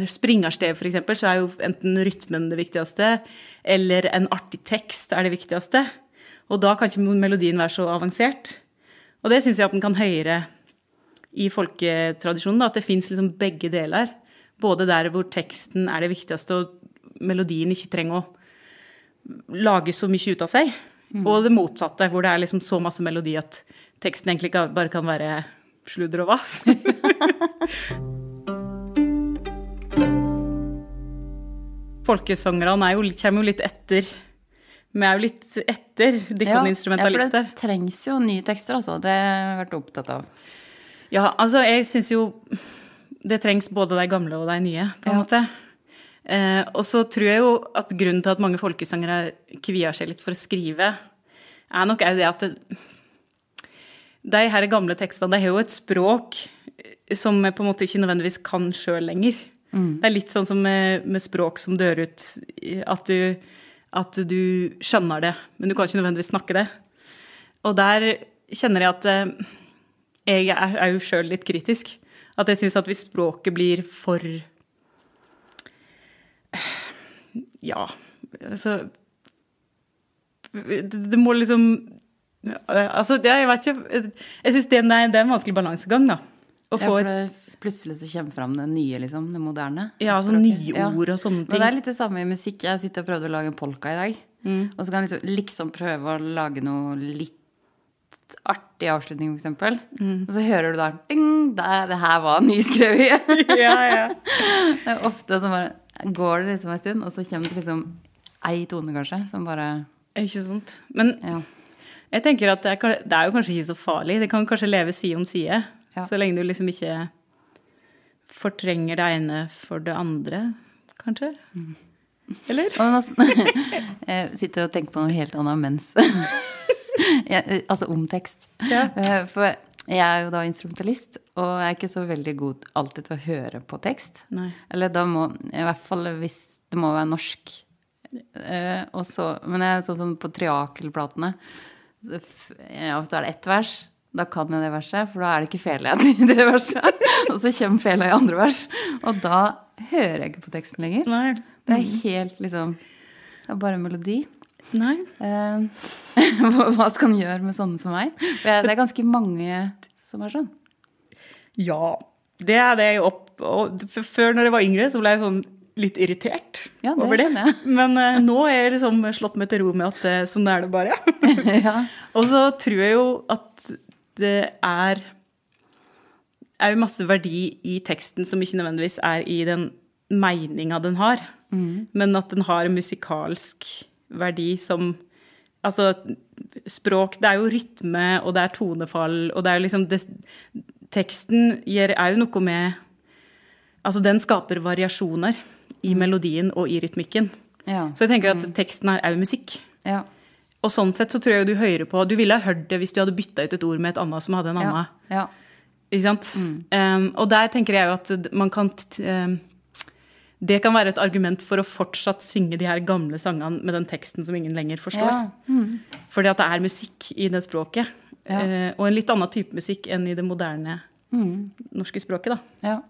springer av sted, for eksempel, så er jo enten rytmen det viktigste, eller en artig tekst er det viktigste. Og da kan ikke melodien være så avansert. Og det syns jeg at den kan høre i folketradisjonen, da, at det fins liksom begge deler. Både der hvor teksten er det viktigste, og melodien ikke trenger å lage så mye ut av seg. Og det motsatte, hvor det er liksom så masse melodi at teksten egentlig bare kan være sludder og vass. Folkesangerne er kommer jo litt etter. Vi er jo litt etter dere instrumentalister. Ja, for det trengs jo nye tekster, altså. Det har jeg vært opptatt av. Ja, altså jeg syns jo det trengs både de gamle og de nye, på en Ja. måte. Eh, og så tror jeg jo at grunnen til at mange folkesangere kvier seg litt for å skrive, er nok òg det at det, de her gamle tekstene de har jo et språk som vi på en måte ikke nødvendigvis kan sjøl lenger. Det er litt sånn som med, med språk som dør ut. At du, at du skjønner det, men du kan ikke nødvendigvis snakke det. Og der kjenner jeg at eh, jeg er, er jo sjøl litt kritisk. At jeg syns at hvis språket blir for Ja, altså Det, må liksom Altså, jeg vet ikke Jeg syns det, det er en vanskelig balansegang, da. Å få et plutselig så kommer fram det nye, liksom. Det moderne. Ja, altså nye ord og sånne ting. Men det er litt det samme i musikk. Jeg sitter og prøvde å lage en polka i dag. Mm. Og så kan jeg liksom, liksom prøve å lage noe litt artig avslutning, for eksempel. Mm. Og så hører du da ding, det, det her var nyskrevet. ja, ja. Det er ofte så bare går det liksom en stund, og så kommer det liksom ei tone, kanskje, som bare Ikke sant. Men Ja. jeg tenker at det er, det er jo kanskje ikke så farlig. Det kan kanskje leve side om side. Ja. Så lenge du liksom ikke fortrenger det ene for det andre, kanskje. Eller? Jeg sitter og tenker på noe helt annet mens jeg, Altså om tekst. Ja. Eh, For jeg er jo da instrumentalist, og jeg er ikke så veldig god alltid til å høre på tekst. Nei. Eller da må I hvert fall hvis det må være norsk. Eh, også, men jeg er sånn som på triakelplatene. Ja, så er det ett vers. Da kan jeg det verset, for da er det ikke fele i det verset. Og så kommer fela i andre vers. Og da hører jeg ikke på teksten lenger. Nei. Det er helt liksom Det er bare melodi. Nei. Eh, hva skal en gjøre med sånne som meg? Det er ganske mange som er sånn. Ja. Det er det jeg opp... Og før når jeg var yngre, så ble jeg sånn litt irritert Ja, det over det. jeg. Men uh, nå er jeg liksom slått meg til ro med at uh, sånn er det bare. ja. Og så tror jeg jo at det er er jo masse verdi i teksten som ikke nødvendigvis er i den meninga den har, men at den har musikalsk verdi som Altså, språk Det er jo rytme, og det er tonefall, og det er jo liksom det, Teksten gjør, er jo noe med Altså, den skaper variasjoner i melodien og i rytmikken. Ja. Så jeg tenker at teksten her er jo musikk. ja. Og sånn sett så tror jeg du hører på Du ville ha hørt det hvis du hadde bytta ut et ord med et annet som hadde en Ja. annen. ja. Ikke sant? Um, og der tenker jeg jo at man kan um, Det kan være et argument for å fortsatt synge de her gamle sangene med den teksten som ingen lenger forstår. ja. Mm. Fordi at det er musikk i det språket. Ja. Eh, og en litt annen type musikk enn i det moderne Mm. norske språket, da. ja.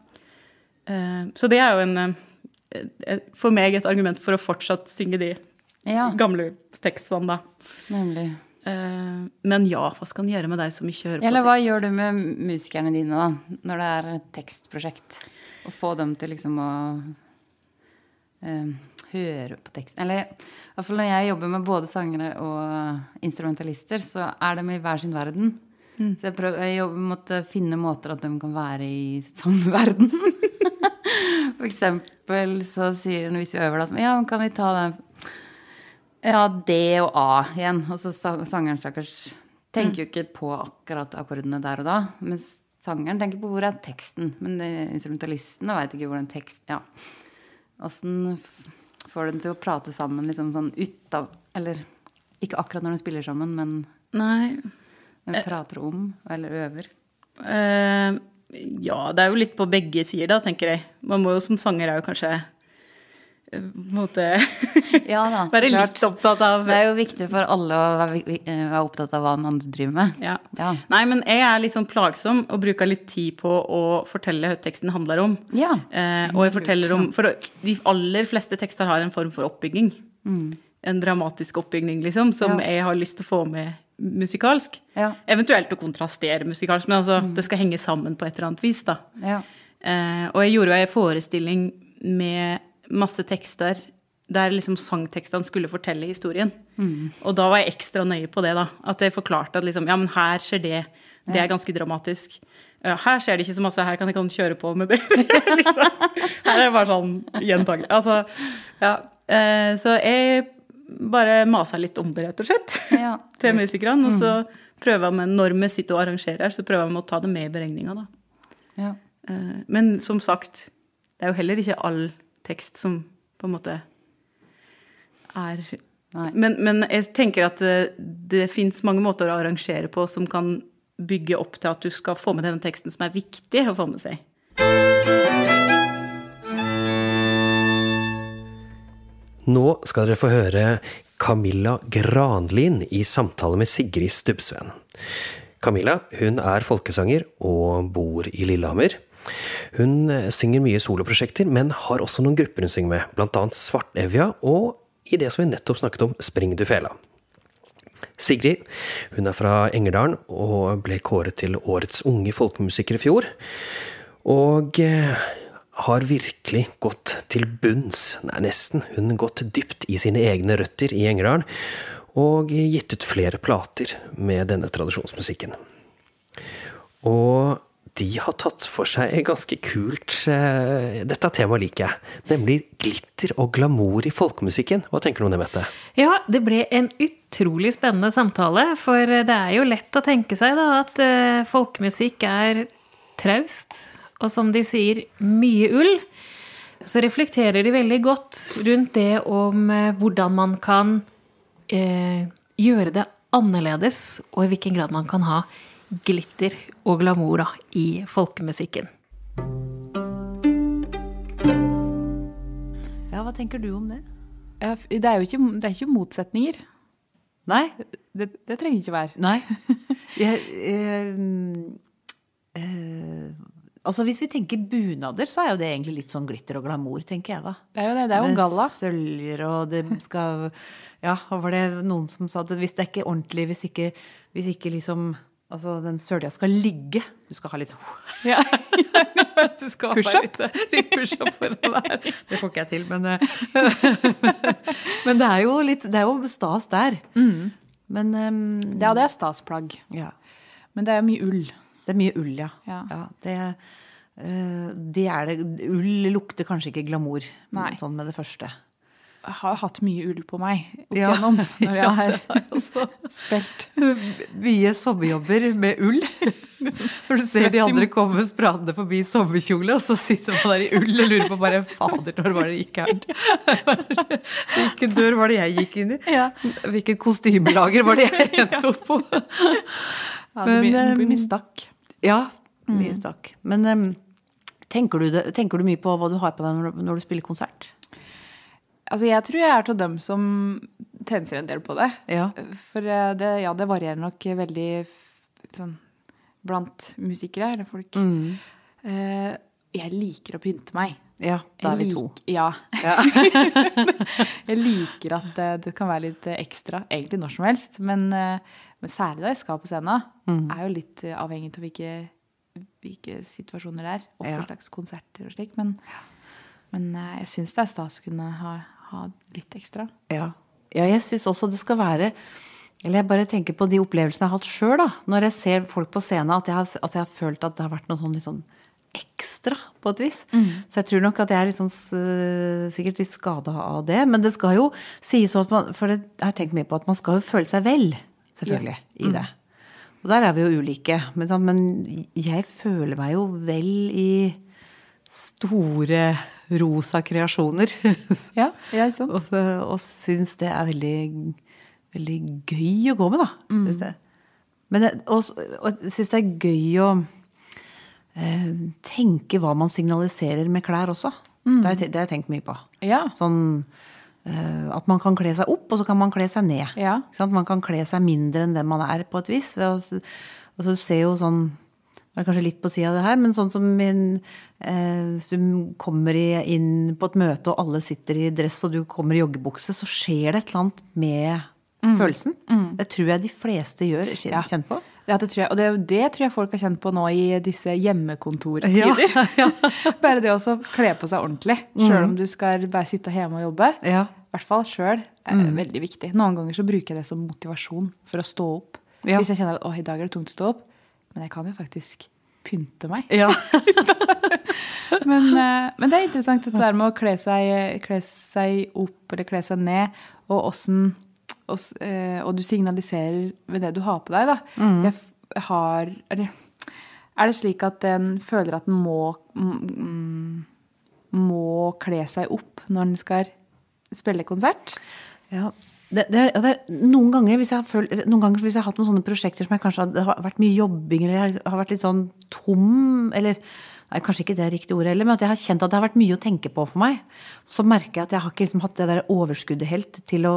Eh, så det er jo en eh, For meg et argument for å fortsatt synge de ja. gamle tekstene, da. Nemlig. Eh, men ja, hva skal en gjøre med deg som ikke hører på tekst? Eller hva gjør du med musikerne dine, da, når det er et tekstprosjekt? Å få dem til liksom å uh, høre på teksten. Eller i hvert fall når jeg jobber med både sangere og instrumentalister, så er de i hver sin verden. Så jeg, prøv, jeg jobber, måtte finne måter at de kan være i samme verden. For eksempel så sier hun hvis vi øver da så, Ja, kan vi ta den Ja, D og A igjen. Og så sangeren stakkars tenker jo ikke på akkurat akkordene der og da. Mens sangeren tenker på hvor er teksten. Men instrumentalistene veit ikke hvor den tekst Ja. Åssen får du dem til å prate sammen liksom sånn utav Eller ikke akkurat når de spiller sammen, men Nei. når de prater om eller øver. Uh, ja, det er jo litt på begge sider, da, tenker jeg. Man må jo som sanger er jo kanskje eh, på en måte Ja da, være litt opptatt av Det er jo viktig for alle å være, eh, være opptatt av hva den andre driver med. ja. Ja. Nei, men jeg er litt sånn plagsom og bruker litt tid på å fortelle hva teksten handler om. Ja. Eh, og jeg forteller om For de aller fleste tekster har en form for oppbygging. En dramatisk oppbygning, liksom, som Mm. Jeg har lyst til å få med musikalsk. Ja. Eventuelt å kontrastere musikalsk, men altså, det skal henge sammen på et eller annet vis. da. Ja. Eh, og jeg gjorde jo en forestilling med masse tekster der liksom sangtekstene skulle fortelle historien. Og da var jeg ekstra nøye på det. da, At jeg forklarte at liksom, ja, men her skjer det. Det er ganske dramatisk. Her skjer det ikke så masse, her kan jeg kan kjøre på med det. liksom. Her er det bare sånn gjentagelig. Altså, ja. Eh, så jeg bare masa litt om det, rett og slett, Ja. til musikerne. Og så prøver jeg med, når vi sitter og arrangerer, så prøver med å ta det med i beregninga, da. Ja. Eh, Men som sagt, det er jo heller ikke all tekst som på en måte er men, men jeg tenker at eh, det fins mange måter å arrangere på som kan bygge opp til at du skal få med denne teksten som er viktig å få med seg. Nå skal dere få høre Camilla Granlin i samtale med Sigrid Stubbsveen. Camilla hun er folkesanger og bor i Lillehammer. Hun eh, synger mye soloprosjekter, men har også noen grupper hun synger med, annet Svartevja og i det som vi nettopp snakket om, Spring du fela. Sigrid hun er fra Engerdalen og ble kåret til årets unge folkemusiker i fjor. Og eh, har virkelig gått til bunns, nei, nesten. Hun har gått dypt i sine egne røtter i Engerdalen, og gitt ut flere plater med denne tradisjonsmusikken. Og de har tatt for seg ganske kult eh, Dette temaet liker jeg. Nemlig glitter og glamour i folkemusikken. Hva tenker du om det, Mette? Ja, det ble en utrolig spennende samtale, for det er jo lett å tenke seg da at eh, folkemusikk er traust, og som de sier, mye ull. Så reflekterer de veldig godt rundt det om eh, hvordan man kan eh, gjøre det annerledes, og i hvilken grad man kan ha glitter og glamour da, i folkemusikken. Ja, hva tenker du om det? Det er jo ikke, det er ikke motsetninger. Nei? Det, det trenger ikke være. Nei. Jeg, eh, eh, altså Hvis vi tenker bunader, så er jo det egentlig litt sånn glitter og glamour, tenker jeg da. Det er jo det. Det er jo en galla. Med Søljer og det skal Ja, var det noen som sa at hvis det er ikke ordentlig, hvis ikke, hvis ikke liksom Altså, den sølja skal ligge. Du skal ha litt sånn Ja. Du skal Push-up? Litt, push-up foran der. Det får ikke jeg til, men eh, Men det er jo litt Det er jo stas der. Men um, Ja, det er stasplagg. ja. Men det er mye ull. Det er mye ull, ja. Ja. det, uh, det er det. Ull lukter kanskje ikke glamour sånn med det første. Har hatt mye ull på meg opp Ja. igjennom når jeg har ja, spilt. Mye sommerjobber med ull. Når du ser de andre komme spradende forbi sommerkjole, og så sitter man der i ull og lurer på bare Fader, når var det gikk gærent? Hvilken dør var det jeg gikk inn i? Hvilket kostymelager var det jeg endte opp på? Ja, det, blir, det blir mye stakk. Ja, mye stakk. Men tenker, du det, tenker du mye på hva du har på deg når, du- når du spiller konsert? Altså, jeg tror jeg er til dem som tenser en del på det. Ja. For eh, det, ja, det varierer nok veldig sånn blant musikere eller folk. Mm. Eh, jeg liker å pynte meg. Ja, da er vi to. Ja. Ja. jeg liker at det, det kan være litt ekstra, egentlig når som helst. Men, eh, men særlig da jeg skal på scenen, Mm. er jo litt avhengig av hvilke, hvilke situasjoner det er. Og hva slags konserter og slik. Men, men jeg syns det er stas å kunne ha, ha litt ekstra. Ja, ja jeg syns også det skal være Eller jeg bare tenker på de opplevelsene jeg har hatt sjøl. Når jeg ser folk på scenen, at jeg har, at jeg har følt at det har vært noe sånn sånn ekstra, på et vis. Så jeg tror nok at jeg er litt sånn, sikkert litt skada av det. Men det skal jo sies at man For det har tenkt mye på at man skal jo føle seg vel, selvfølgelig, i det. Og der er vi jo ulike. Men, sånn, men jeg føler meg jo vel i store rosa kreasjoner. Ja, jeg sånn. og, og syns det er veldig, veldig gøy å gå med, da. Synes det. Men og, og syns det er gøy å eh, tenke hva man signaliserer med klær også. Det, har jeg, det har jeg tenkt mye på. Ja. Sånn eh, at man kan kle seg opp, og så kan man kle seg ned. Ja. Man kan kle seg mindre enn det man er, på et vis. Og så, s- Altså, du ser jo sånn Det er kanskje litt på sida av det her, men sånn som min, eh, hvis du kommer inn på et møte, og alle sitter i dress, og du kommer i joggebukse, så skjer det et eller annet med følelsen. Det tror jeg de fleste gjør. kjen- Ja. Kjenner på. Ja, det tror jeg. Og det, det tror jeg folk har kjent på nå i disse hjemmekontortider. Bare det å kle på seg ordentlig, sjøl om du skal bare sitte hjemme og jobbe. Ja. I hvert fall sjøl. er Veldig viktig. Noen ganger så bruker jeg det som motivasjon for å stå opp. Ja. Hvis jeg kjenner at i dag er det tungt å stå opp, men jeg kan jo faktisk pynte meg. Ja. Men, eh, men det er interessant dette der med å kle seg, kle seg opp eller kle seg ned, og åssen og, eh, og du signaliserer ved det du har på deg, da. Jeg f- har eller, Er det slik at en føler at en må mm, må kle seg opp når en skal spille konsert? Ja. Det, det, det noen, ganger hvis jeg har følt, noen ganger hvis jeg har hatt noen sånne prosjekter som jeg kanskje har, har vært mye jobbing, eller jeg har vært litt sånn tom, eller nei, Kanskje ikke det er riktig ordet heller, men at jeg har kjent at det har vært mye å tenke på for meg. Så merker jeg at jeg har ikke liksom hatt det der overskuddet helt til å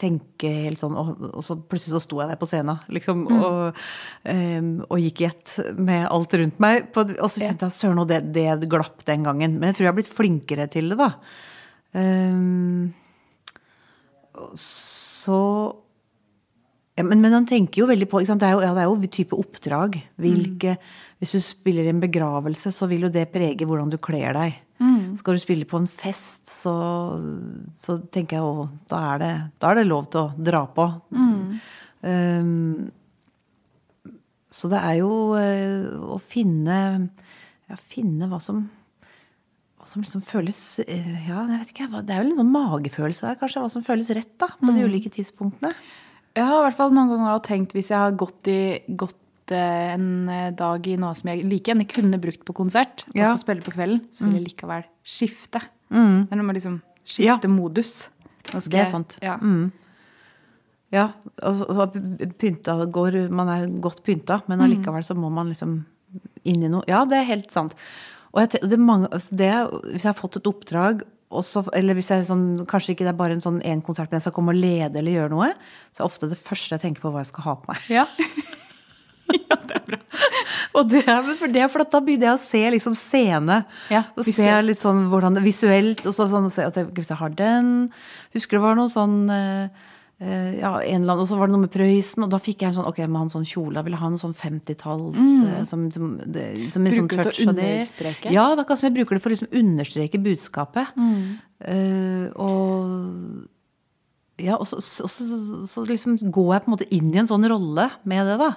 tenke helt sånn, og, og så plutselig så sto jeg der på scenen, liksom, og, um, og gikk i ett med alt rundt meg. På, og så kjente jeg søren, og det, det glapp den gangen. Men jeg tror jeg har blitt flinkere til det, da. Um, så ja, men, men han tenker jo veldig på? Det, er jo, ja, det er jo type oppdrag. Hvilke, Hvis du spiller i en begravelse, så vil jo det prege hvordan du kler deg. Skal du spille på en fest, så, så tenker jeg jo da er, det, da er det lov til å dra på. Um, så det er jo eh, å finne ja, finne hva som som liksom føles eh, Ja, jeg vet ikke. Det er vel en sånn magefølelse der, kanskje. Hva som føles rett, da. På de ulike tidspunktene. Jeg har i hvert fall noen ganger tenkt hvis jeg har gått, i, gått eh, en eh, dag i noe som jeg like gjerne kunne brukt på konsert, og Ja. skal spille på kvelden, så vil jeg likevel skifte. Mm. Det er noe med liksom skifte modus. Skal Det er sant. Ja. Mm. Ja, altså, altså, pynta går Man er godt pynta, men allikevel så må man liksom inn i noe. Ja, det er helt sant. Og jeg, det mange, altså, det, hvis jeg har fått et oppdrag, også, eller hvis jeg sånn, kanskje ikke det er bare en sånn én konsert, men jeg skal komme og lede eller gjøre noe, så er ofte det første jeg tenker på hva jeg skal ha på meg. Ja. ja det er, bra. og det er for at da begynner jeg å se liksom scene. Ja, og se litt sånn hvordan det visuelt og så, sånn, og se at jeg, hvis jeg har den Husker det var noe sånn eh, ja, en eller annen, Og så var det noe med Prøysen, og da fikk jeg en sånn Ok, med må ha en sånn kjole. Jeg ha en sånn 50-talls mm. som, som, som en sånn touch av det. Ja, det er akkurat som jeg bruker det for å liksom understreke budskapet. Eh, og ja, og så, så, så, så, liksom går jeg på en måte inn i en sånn rolle med det, da.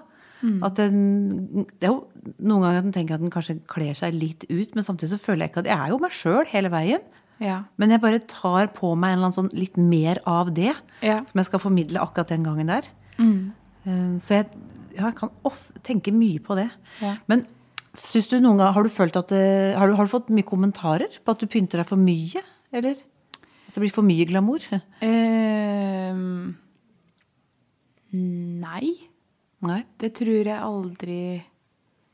At den, det er jo noen ganger at den tenker at den kanskje kler seg litt ut, men samtidig så føler jeg ikke at jeg er jo meg sjøl hele veien. Ja. Men jeg bare tar på meg en eller annen sånn litt mer av det Ja. som jeg skal formidle akkurat den gangen der. Mm. Eh, Så jeg, ja, jeg kan ofte tenke mye på det. Ja. Men syns du noen gang Har du følt at det, har, du, har du fått mye kommentarer på at du pynter deg for mye? Eller at det blir for mye glamour? Ehm, nei. Nei. Det tror jeg aldri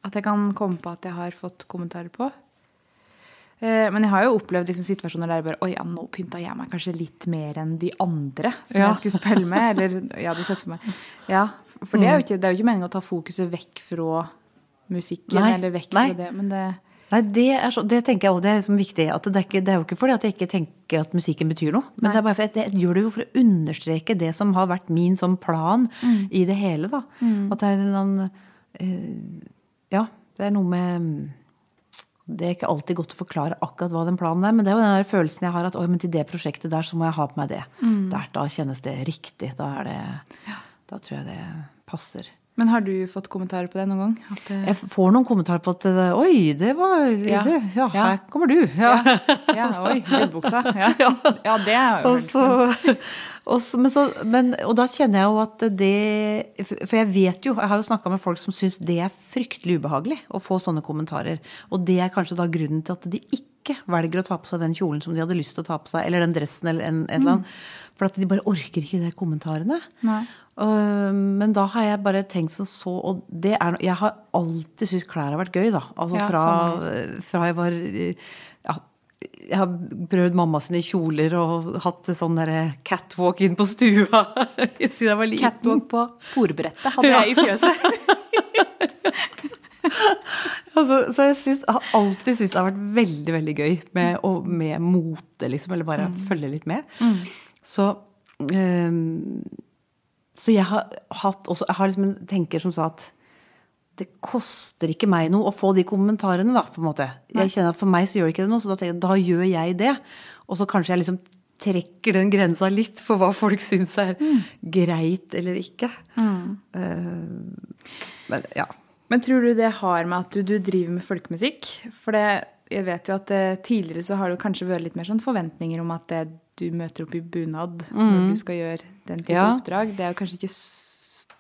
at jeg kan komme på at jeg har fått kommentarer på. Eh, Men jeg har jo opplevd liksom situasjoner der jeg bare Oi, ja, nå pynta jeg meg kanskje litt mer enn de andre som Ja. jeg skulle spille med. Eller jeg hadde sett for meg. Ja, For det er jo ikke, det er jo ikke meningen å ta fokuset vekk fra musikken Nei, eller vekk nei. fra det. Men det Nei, det, er så, det tenker jeg også, det er liksom viktig. At det, er ikke, det er jo ikke fordi at jeg ikke tenker at musikken betyr noe. Men Nei. det er bare for jeg, jeg gjør det jo for å understreke det som har vært min sånn plan i det hele. da. At det er en eller annen eh, Ja, det er noe med Det er ikke alltid godt å forklare akkurat hva den planen er, men det er jo den følelsen jeg har at til det prosjektet der så må jeg ha på meg det. Der, da kjennes det riktig. Da er det Da tror jeg det passer. Men har du fått kommentarer på det noen gang? At det, Jeg får noen kommentarer på at Oi, det var Ja. det, ja, Ja. her kommer du. Ja. ja, oi, gullbuksa. Ja. ja, det er jo Og, så, og, så, men så, men, og da kjenner jeg jo at det For jeg vet jo, jeg har jo snakka med folk som syns det er fryktelig ubehagelig å få sånne kommentarer. Og det er kanskje da grunnen til at de ikke velger å ta på seg den kjolen som de hadde lyst til å ta på seg, eller den dressen eller en, en eller annen. For at de bare orker ikke de kommentarene. Nei. Øh, men da har jeg bare tenkt sånn så Og det er, jeg har alltid syntes klær har vært gøy, da. Altså Ja, fra, fra jeg var ja, jeg har prøvd mamma sine kjoler og hatt sånn derre catwalk inn på stua siden jeg var liten. Catwalk på fòrbrettet hadde jeg i fjøset. Altså, så jeg, syns, jeg har alltid syntes det har vært veldig veldig gøy med, og med mote, liksom. Eller bare følge litt med. Så um, Så jeg har hatt også Jeg har liksom en tenker som sa at det koster ikke meg noe å få de kommentarene, da, på en måte. Jeg kjenner at For meg så gjør det ikke det noe, så da, tenker jeg, da gjør jeg det. Og så kanskje jeg liksom trekker den grensa litt for hva folk syns er greit eller ikke. Eh, men ja. Men tror du det har med at du, du driver med folkemusikk? For det, jeg vet jo at det, tidligere så har det kanskje vært litt mer sånn forventninger om at det, du møter opp i bunad når du skal gjøre den type Ja. oppdrag. Det er jo kanskje ikke s-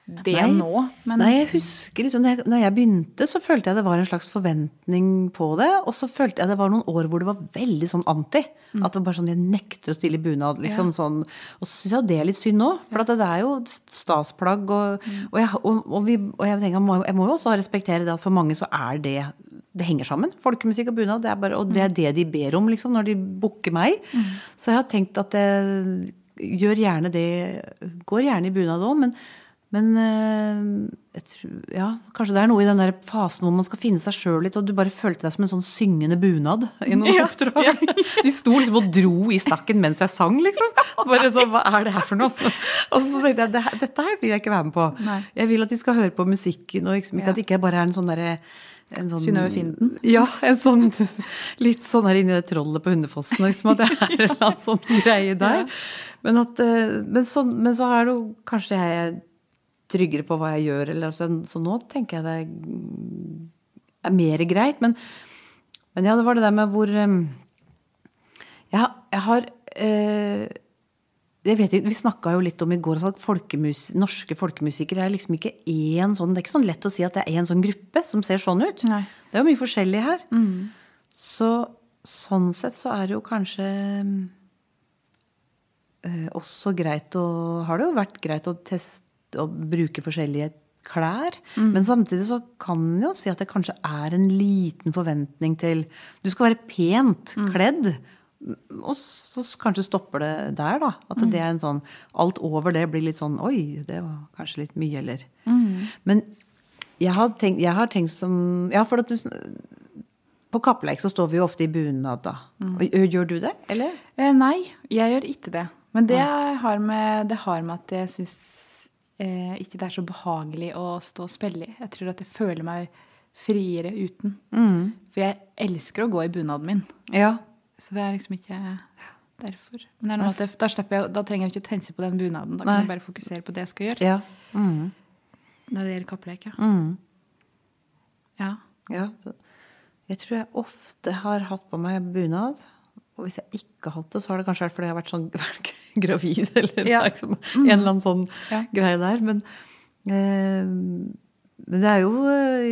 det Nei. nå, men Nei, jeg husker liksom, når jeg, når jeg begynte, så følte jeg det var en slags forventning på det. Og så følte jeg det var noen år hvor det var veldig sånn anti. At det var bare sånn, jeg nekter å stille i bunad. liksom sånn. Og så syns jeg jo det er litt synd nå, for at det er jo stasplagg. Og, og, jeg, og, og, vi, og jeg tenker, jeg må, jeg må jo også respektere det at for mange så er det det henger sammen. Folkemusikk og bunad. Det er bare, og det er det de ber om liksom, når de booker meg. Så jeg har tenkt at det gjør gjerne det Går gjerne i bunad òg, men men eh, jeg tror, ja, kanskje det er noe i den der fasen hvor man skal finne seg sjøl litt, og du bare følte deg som en sånn syngende bunad i noen oppdrag. De sto liksom og dro i stakken mens jeg sang, liksom. Bare sånn, hva er det her for noe? Så, og så tenkte jeg, det, dette her vil jeg ikke være med på. Jeg vil at de skal høre på musikken, og liksom, ikke at det ikke bare er en sånn derre en sånn, Synnøve Finden? Ja, en sånn litt sånn her inni det trollet på Hundefossen, liksom, at det er en eller annen sånn greie der. Men, at, eh, men, så, men så er det jo kanskje jeg tryggere på hva jeg gjør, eller så, så nå tenker jeg det er mer greit. Men, men ja, det var det der med hvor eh, Jeg, har- jeg har eh, jeg vet ikke, Vi snakka jo litt om i går at folkemus, norske folkemusikere er liksom ikke én sånn Det er ikke sånn lett å si at det er én sånn gruppe som ser sånn ut. Nei. Det er jo mye forskjellig her. Så sånn sett så er det jo kanskje eh, også greit å Har det jo vært greit å teste å bruke forskjellige klær. Men samtidig så kan en jo si at det kanskje er en liten forventning til Du skal være pent kledd. Og så kanskje stopper det der, da. At det er en sånn Alt over det blir litt sånn Oi, det var kanskje litt mye, eller Men jeg har tenkt, jeg har tenkt som Ja, for at du På Kappleik så står vi jo ofte i bunad, da. Og, gjør du det, eller? Eh, nei, jeg gjør ikke det. Men det har med, det har med at jeg syns eh, ikke det er så behagelig å stå og spille i. Jeg tror at jeg føler meg friere uten. For jeg elsker å gå i bunaden min. Ja. Så det er liksom ikke derfor. Men det er noe da, jeg, da trenger jeg ikke å tense på den bunaden. Da Nei. kan jeg bare fokusere på det jeg skal gjøre. Ja. Mm. Når det gjelder kappleik, ja. Mm. ja. Ja. Jeg tror jeg ofte har hatt på meg bunad. Og hvis jeg ikke har hatt det, så har det kanskje vært fordi jeg har vært sånn gravid, eller Ja. liksom, en eller annen sånn Ja. greie der. Men, eh, men det er jo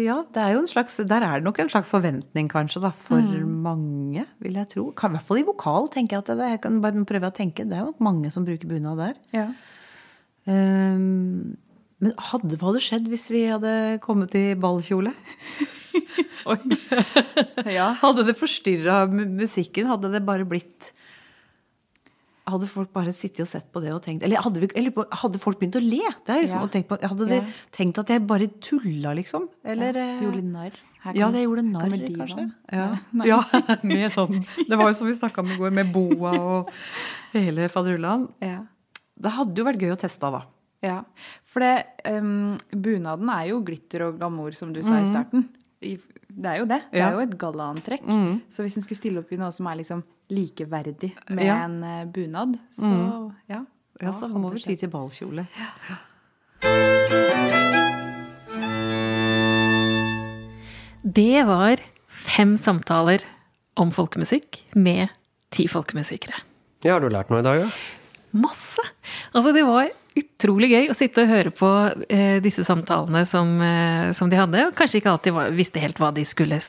Ja, det er jo en slags Der er det nok en slags forventning, kanskje, da, for mange, vil jeg tro. I hvert fall i vokal, tenker jeg at det er. Jeg kan bare prøve å tenke. Det er jo nok mange som bruker bunad der. ja. Eh, men hadde, hva hadde skjedd hvis vi hadde kommet i ballkjole? ja. Hadde det forstyrra musikken? Hadde det bare blitt Hadde folk bare sittet og sett på det og tenkt Eller hadde, vi, eller hadde folk begynt å le? Det liksom, Ja. på, hadde de Ja. tenkt at jeg bare tulla, liksom? Eller ja. Gjorde litt narr. Ja, det gjorde narr, kanskje. Ja. Med sånn Det var jo som vi snakka om i går, med boa og hele faderullan. Ja. Det hadde jo vært gøy å teste, da. Ja, for det, um, bunaden er jo glitter og glamour, som du sa i starten. Det er jo det. Det er jo et gallaantrekk. Mm. Så hvis en skulle stille opp i noe som er liksom likeverdig med Ja. en eh, bunad, så ja. Ja, så må vi ty til ballkjole. Det var fem samtaler om folkemusikk med ti folkemusikere. Ja, har du lært noe i dag, da? Masse! Altså, det var utrolig gøy å sitte og høre på eh, disse samtalene som, eh, som de hadde. Og kanskje ikke alltid visste helt de skulle,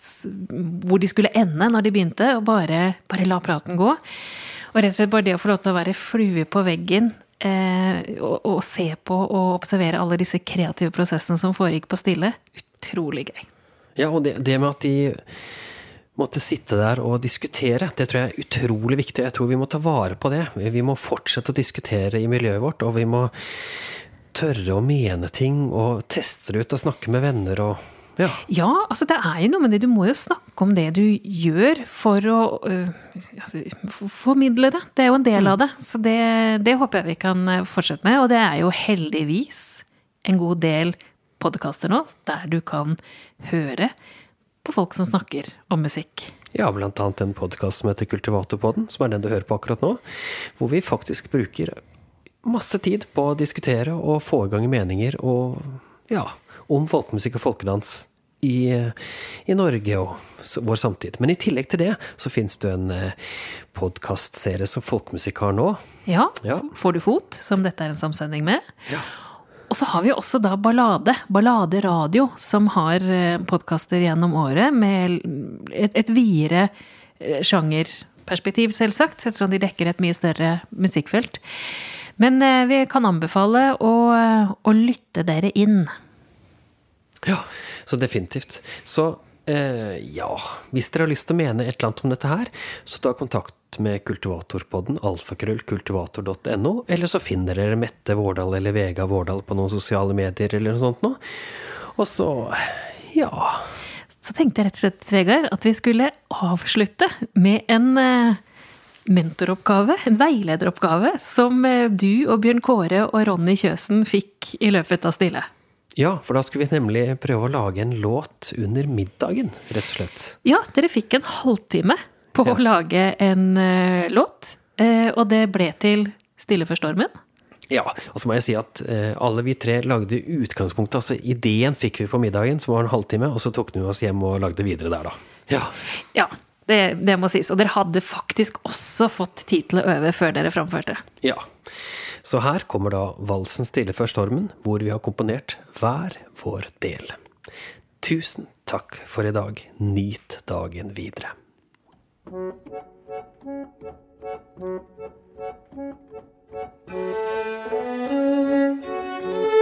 hvor de skulle ende når de begynte, og bare, bare la praten gå. Og rett og slett bare det å få lov til å være flue på veggen eh, og, og se på og observere alle disse kreative prosessene som foregikk på stille. Utrolig gøy. Ja, og det, det med at de måtte sitte der og diskutere. Det tror jeg er utrolig viktig. Jeg tror vi må ta vare på det. Vi må fortsette å diskutere i miljøet vårt, og vi må tørre å mene ting og teste det ut og snakke med venner og ja. Ja, altså det er jo noe med det. Du må jo snakke om det du gjør for å øh, altså, formidle det. Det er jo en del av det. Så det, det håper jeg vi kan fortsette med. Og det er jo heldigvis en god del podkaster nå der du kan høre på folk som snakker om musikk. Ja, blant annet en podkast som heter Kultivatorpodden, som er den du hører på akkurat nå. Hvor vi faktisk bruker masse tid på å diskutere og få i gang meninger og ja, om folkemusikk og folkedans i, i, Norge og vår samtid. Men i tillegg til det så finnes det en eh, podkastserie som folkemusikk har nå. Ja, ja. Får du fot, som dette er en samsending med. Ja. Og så har vi også da Ballade, Ballade Radio, som har eh, podkaster gjennom året med et, et videre eh, sjangerperspektiv, selvsagt, ettersom de dekker et mye større musikkfelt. Men eh, vi kan anbefale å, å lytte dere inn. Ja, så definitivt. Så eh, ja, hvis dere har lyst til å mene et eller annet om dette her, så ta kontakt med Kultivatorpodden, alfakrøllkultivator.no, eller så finner dere Mette Vårdal eller Vega Vårdal på noen sosiale medier eller noe sånt noe. Og så ja. Så tenkte jeg rett og slett, Vegard, at vi skulle avslutte med en eh, mentoroppgave, en veilederoppgave, som eh, du og Bjørn Kåre og Ronny Kjøsen fikk i løpet av Stille. Ja, for da skulle vi nemlig prøve å lage en låt under middagen, rett og slett. Ja, dere fikk en halvtime på ja. å lage en uh, låt. Uh, og det ble til Stille før stormen. Ja, og så må jeg si at uh, alle vi tre lagde utgangspunktet. Altså ideen fikk vi på middagen, som var en halvtime, og så tok vi oss hjem og lagde videre der, da. Ja. ja det, det må sies. Og dere hadde faktisk også fått tid til å øve før dere framførte. Ja. Så her kommer da valsen 'Stille før stormen', hvor vi har komponert hver vår del. Tusen takk for i dag. Nyt dagen videre. Thank you.